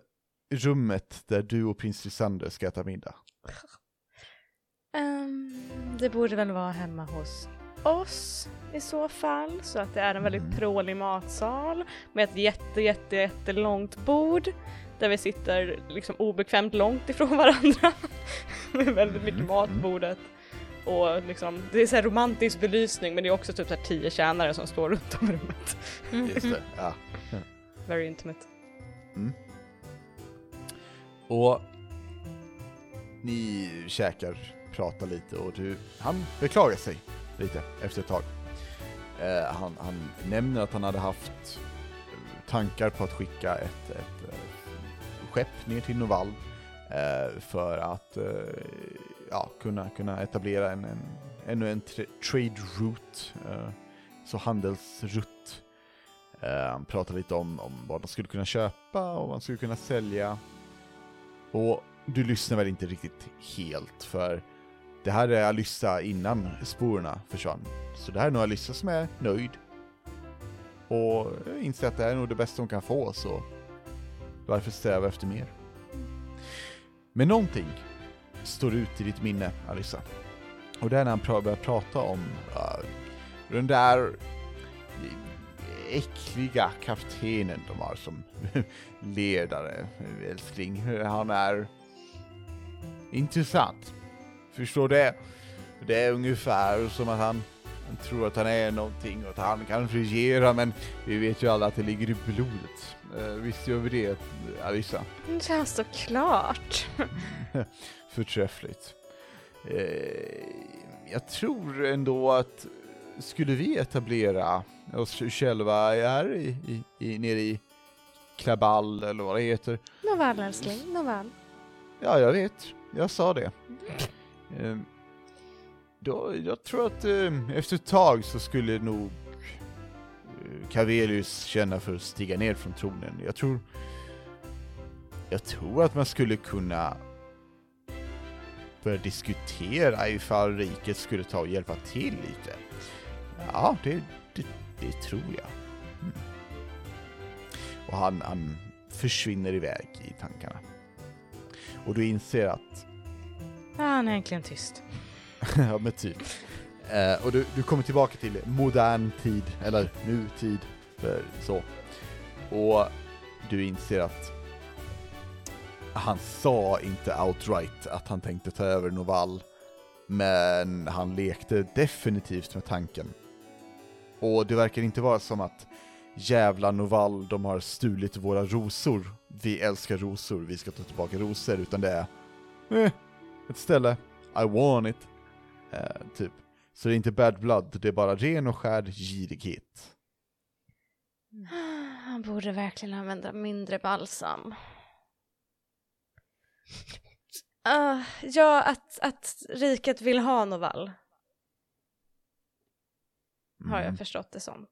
rummet där du och prins Lysander ska äta middag. Ehm, det borde väl vara hemma hos oss i så fall. Så att det är en väldigt Mm. prålig matsal med ett jätte, jätte, jättelångt bord där vi sitter liksom obekvämt långt ifrån varandra. med väldigt mycket Mm, mat på mm. bordet. Och liksom, det är så här romantisk belysning men det är också typ så här tio tjänare som står runt om rummet. Just det, ja. Very intimate. Och ni käkar, pratar lite och du, han beklagar sig lite efter ett tag. Eh, han, han nämner att han hade haft tankar på att skicka ett, ett eh, skepp ner till Novall eh, för att eh, ja, kunna, kunna etablera en, en, ännu en trade route, eh, så handelsrutt. Han pratar lite om, om vad de skulle kunna köpa och vad de skulle kunna sälja. Och du lyssnar väl inte riktigt helt för det här är Alyssa innan sporerna försvann. Så det här är nog Alyssa som är nöjd. Och inser att det här är nog det bästa hon kan få så varför sträva efter mer? Men någonting står ut i ditt minne Alissa. Och det är när han börjar prata om uh, den där äckliga kaptenen de har som ledare, älskling. Han är intressant. Förstår det? Det är ungefär som att han, han tror att han är någonting och att han kan regera men vi vet ju alla att det ligger i blodet. Visst gör vi det, Alissa? Ja, såklart. Förträffligt. Eh, jag tror ändå att skulle vi etablera oss själva här i, i, i, nere i Klaball eller vad det heter. Novall älskling, Novall. Ja, jag vet. Jag sa det. Eh, då, jag tror att eh, efter ett tag så skulle nog eh, Cavelius känna för att stiga ner från tronen. Jag tror... Jag tror att man skulle kunna börja diskutera ifall riket skulle ta och hjälpa till lite. Ja, det, det, det tror jag. Mm. Och han, han försvinner iväg i tankarna. Och du inser att Ja, han är äntligen tyst. ja men typ. Eh, och du, du kommer tillbaka till modern tid, eller nutid, för så. Och du inser att han sa inte outright att han tänkte ta över Novall, men han lekte definitivt med tanken. Och det verkar inte vara som att jävla Novall, de har stulit våra rosor. Vi älskar rosor, vi ska ta tillbaka rosor, utan det är eh, ett ställe, I want it. Eh, typ. Så det är inte bad blood, det är bara ren och skär girighet. Han borde verkligen använda mindre balsam. Uh, ja, att, att riket vill ha Novall. Har Mm. jag förstått det som.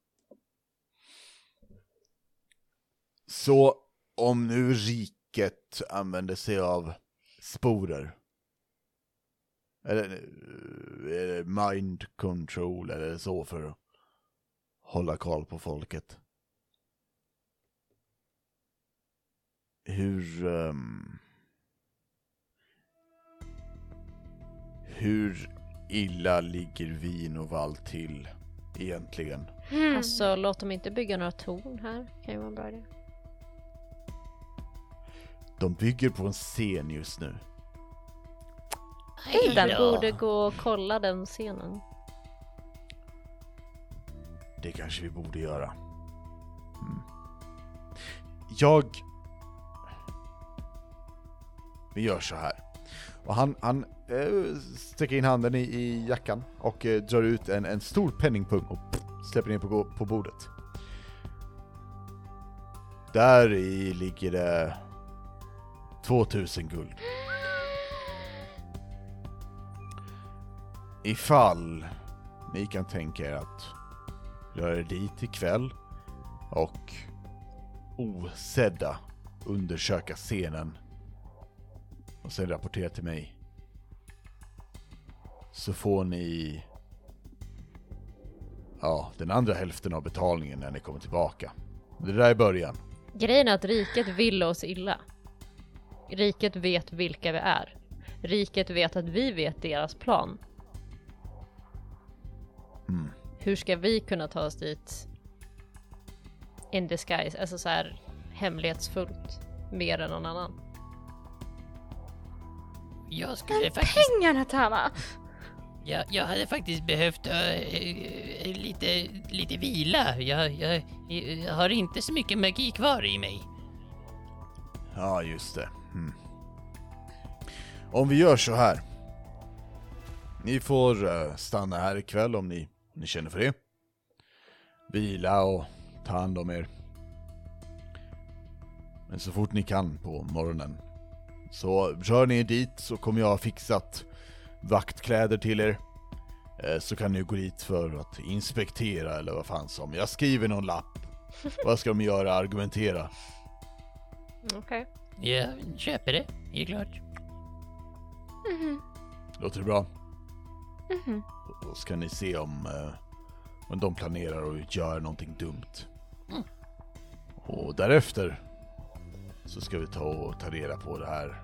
Så om nu riket använder sig av sporer, eller eh, mind control eller så för att hålla koll på folket. Hur... ehm, hur illa ligger vin och vall till egentligen? Hmm. Alltså låt dem inte bygga några torn här, kan ju vara en bra idé. De bygger på en scen just nu. Då. borde gå och kolla den scenen. Det kanske vi borde göra. Mm. Jag... Vi gör så här. Och han, han eh, sticker in handen i, i jackan och eh, drar ut en, en stor penningpung och pff, släpper ner på, på bordet. Där i ligger det 2000 guld. Ifall ni kan tänka er att röra er dit ikväll och osedda undersöka scenen och sen rapportera till mig. Så får ni ja, den andra hälften av betalningen när ni kommer tillbaka. Det där är början. Grejen är att riket vill oss illa. Riket vet vilka vi är. Riket vet att vi vet deras plan. Mm. Hur ska vi kunna ta oss dit in disguise, alltså så här hemlighetsfullt, mer än någon annan? Jag skulle faktiskt... Pengarna Tama! Jag, jag hade faktiskt behövt äh, lite, lite vila. Jag, jag, jag har inte så mycket magi kvar i mig. Ja, just det. Mm. Om vi gör så här. Ni får eh, stanna här ikväll om ni, ni känner för det. Vila och ta hand om er. Men så fort ni kan på morgonen så rör ni er dit så kommer jag ha fixat vaktkläder till er. Eh, Så kan ni gå dit för att inspektera eller vad fan som. Jag skriver någon lapp. Vad ska de göra? Argumentera? Okej. Jag köper det, det är klart. Låter det bra? Då ska ni se om, eh, om de planerar att göra någonting dumt. Mm. Och därefter så ska vi ta och ta reda på det här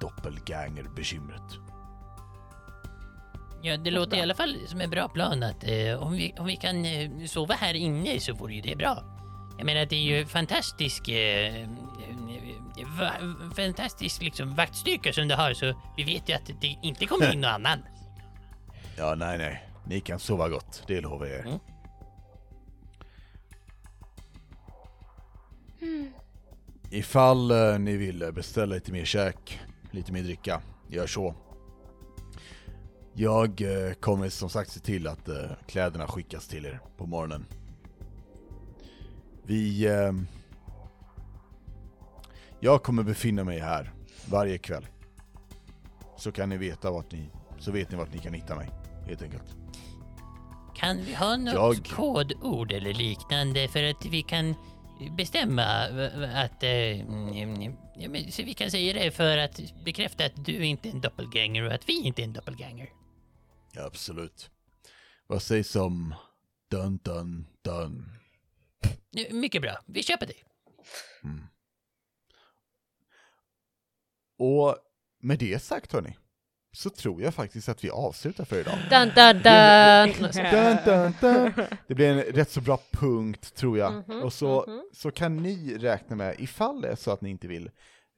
doppelganger-bekymret. Ja, det låter i alla fall som en bra plan att eh, om, vi, om vi kan eh, sova här inne så vore ju det bra. Jag menar, det är ju fantastisk, eh, eh, va, fantastisk liksom vaktstyrka som du har så vi vet ju att det inte kommer in någon annan. Ja, nej, nej. Ni kan sova gott, det lovar jag er. Mm. Ifall eh, ni vill eh, beställa lite mer käk, lite mer dricka, gör så. Jag eh, kommer som sagt se till att eh, kläderna skickas till er på morgonen. Vi, eh, Jag kommer befinna mig här varje kväll. Så kan ni veta vart ni, så vet ni vart ni kan hitta mig, helt enkelt. Kan vi ha något Jag- kodord eller liknande för att vi kan bestämma att... Eh, mm, ja, men, så vi kan säga det för att bekräfta att du inte är en doppelganger och att vi inte är en doppelganger. Ja, absolut. Vad sägs om dun dun dun? Mycket bra, vi köper det. Och med det sagt hörni, så tror jag faktiskt att vi avslutar för idag. Dun, dun, dun. Dun, dun, dun. Det blir en rätt så bra punkt tror jag. Mhm, och så, mhm. så kan ni räkna med, ifall det är så att ni inte vill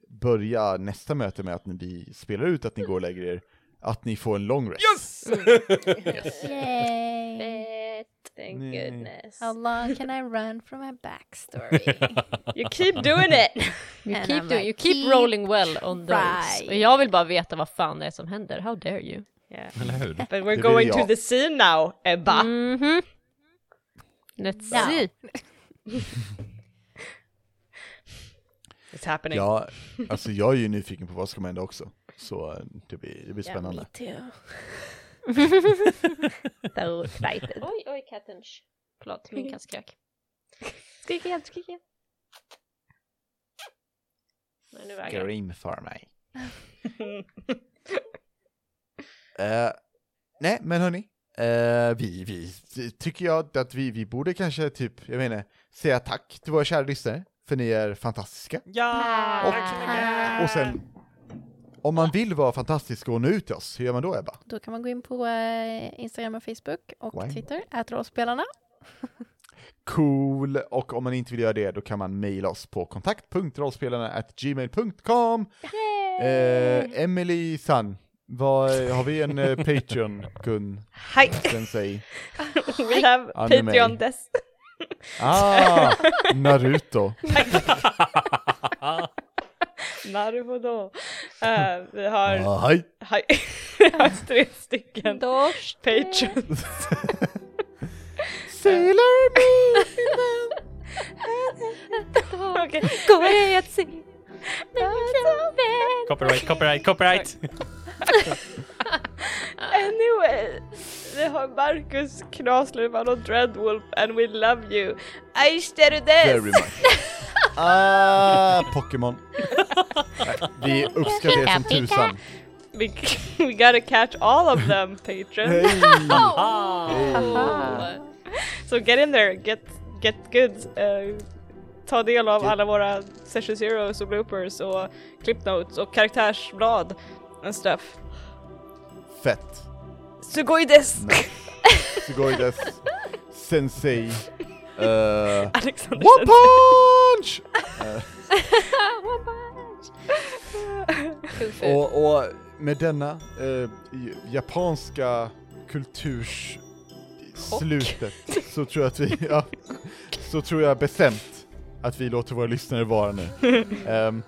börja nästa möte med att ni vi spelar ut att ni går och lägger er, att ni får en long rest. Yay! Thank goodness. How long can I run from my backstory? You keep doing it! You And keep, doing, you keep keep rolling well on those. right. Och jag vill bara veta vad fan det är som händer. How dare you? Yeah. Eller hur? But we're going to the scene now, Ebba! Mhm. Let's No. see. It's happening. Ja, alltså jag är ju nyfiken på vad som kommer hända också. Så eh, det blir, det blir spännande. too. So excited. Oj, oj, katten. Förlåt, min katt skrek. Skrik igen, skrik igen. Nej, för mig. Eh, nej, men hörni. eh, vi, vi, tycker jag att vi, vi borde kanske typ, jag menar, säga tack till våra kära lyssnare, för ni är fantastiska. Ja! Och-! Och sen, om man vill vara fantastisk och nå ut till oss, hur gör man då Ebba? Då kan man gå in på eh, Instagram och Facebook och Wow. Twitter, ät rollspelarna. Cool! Och om man inte vill göra det, då kan man mejla oss på kontakt.rollspelarna gmail.com eh, Emily San, vad, har vi en eh, Patreon, Gun, Hi! Sensei? We have Anime. Patreon des. Ah, Naruto. Naruhodo. Uh, vi har, Ah, hej! hi. vi har tre stycken. Patreons. Sailor Okej. Gå ej att se. Copyright, copyright, copyright! Anyway, vi har Marcus, Knasluvan och Dreadwolf and we love you. Aisteru Very des! much. Ah, Pokémon. Nej, Vi uppskattar er som tusan. We, we gotta catch all of them, patrons. Hej! So get in there, get, get good. Uh, ta del av Get- alla våra session zeros och bloopers och clip notes och karaktärsblad and stuff. Fett. Sugoi des! Sugoi des. Sensei. Uh, Alexander one punch! Eh, Kufu. och, och med denna j- japanska kulturs slutet så tror jag att vi, ja, så tror jag bestämt att vi låter våra lyssnare vara nu. Ehm,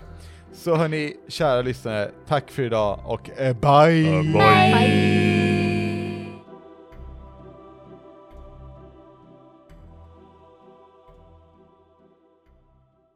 så hörni, kära lyssnare, tack för idag och eh, bye! bye.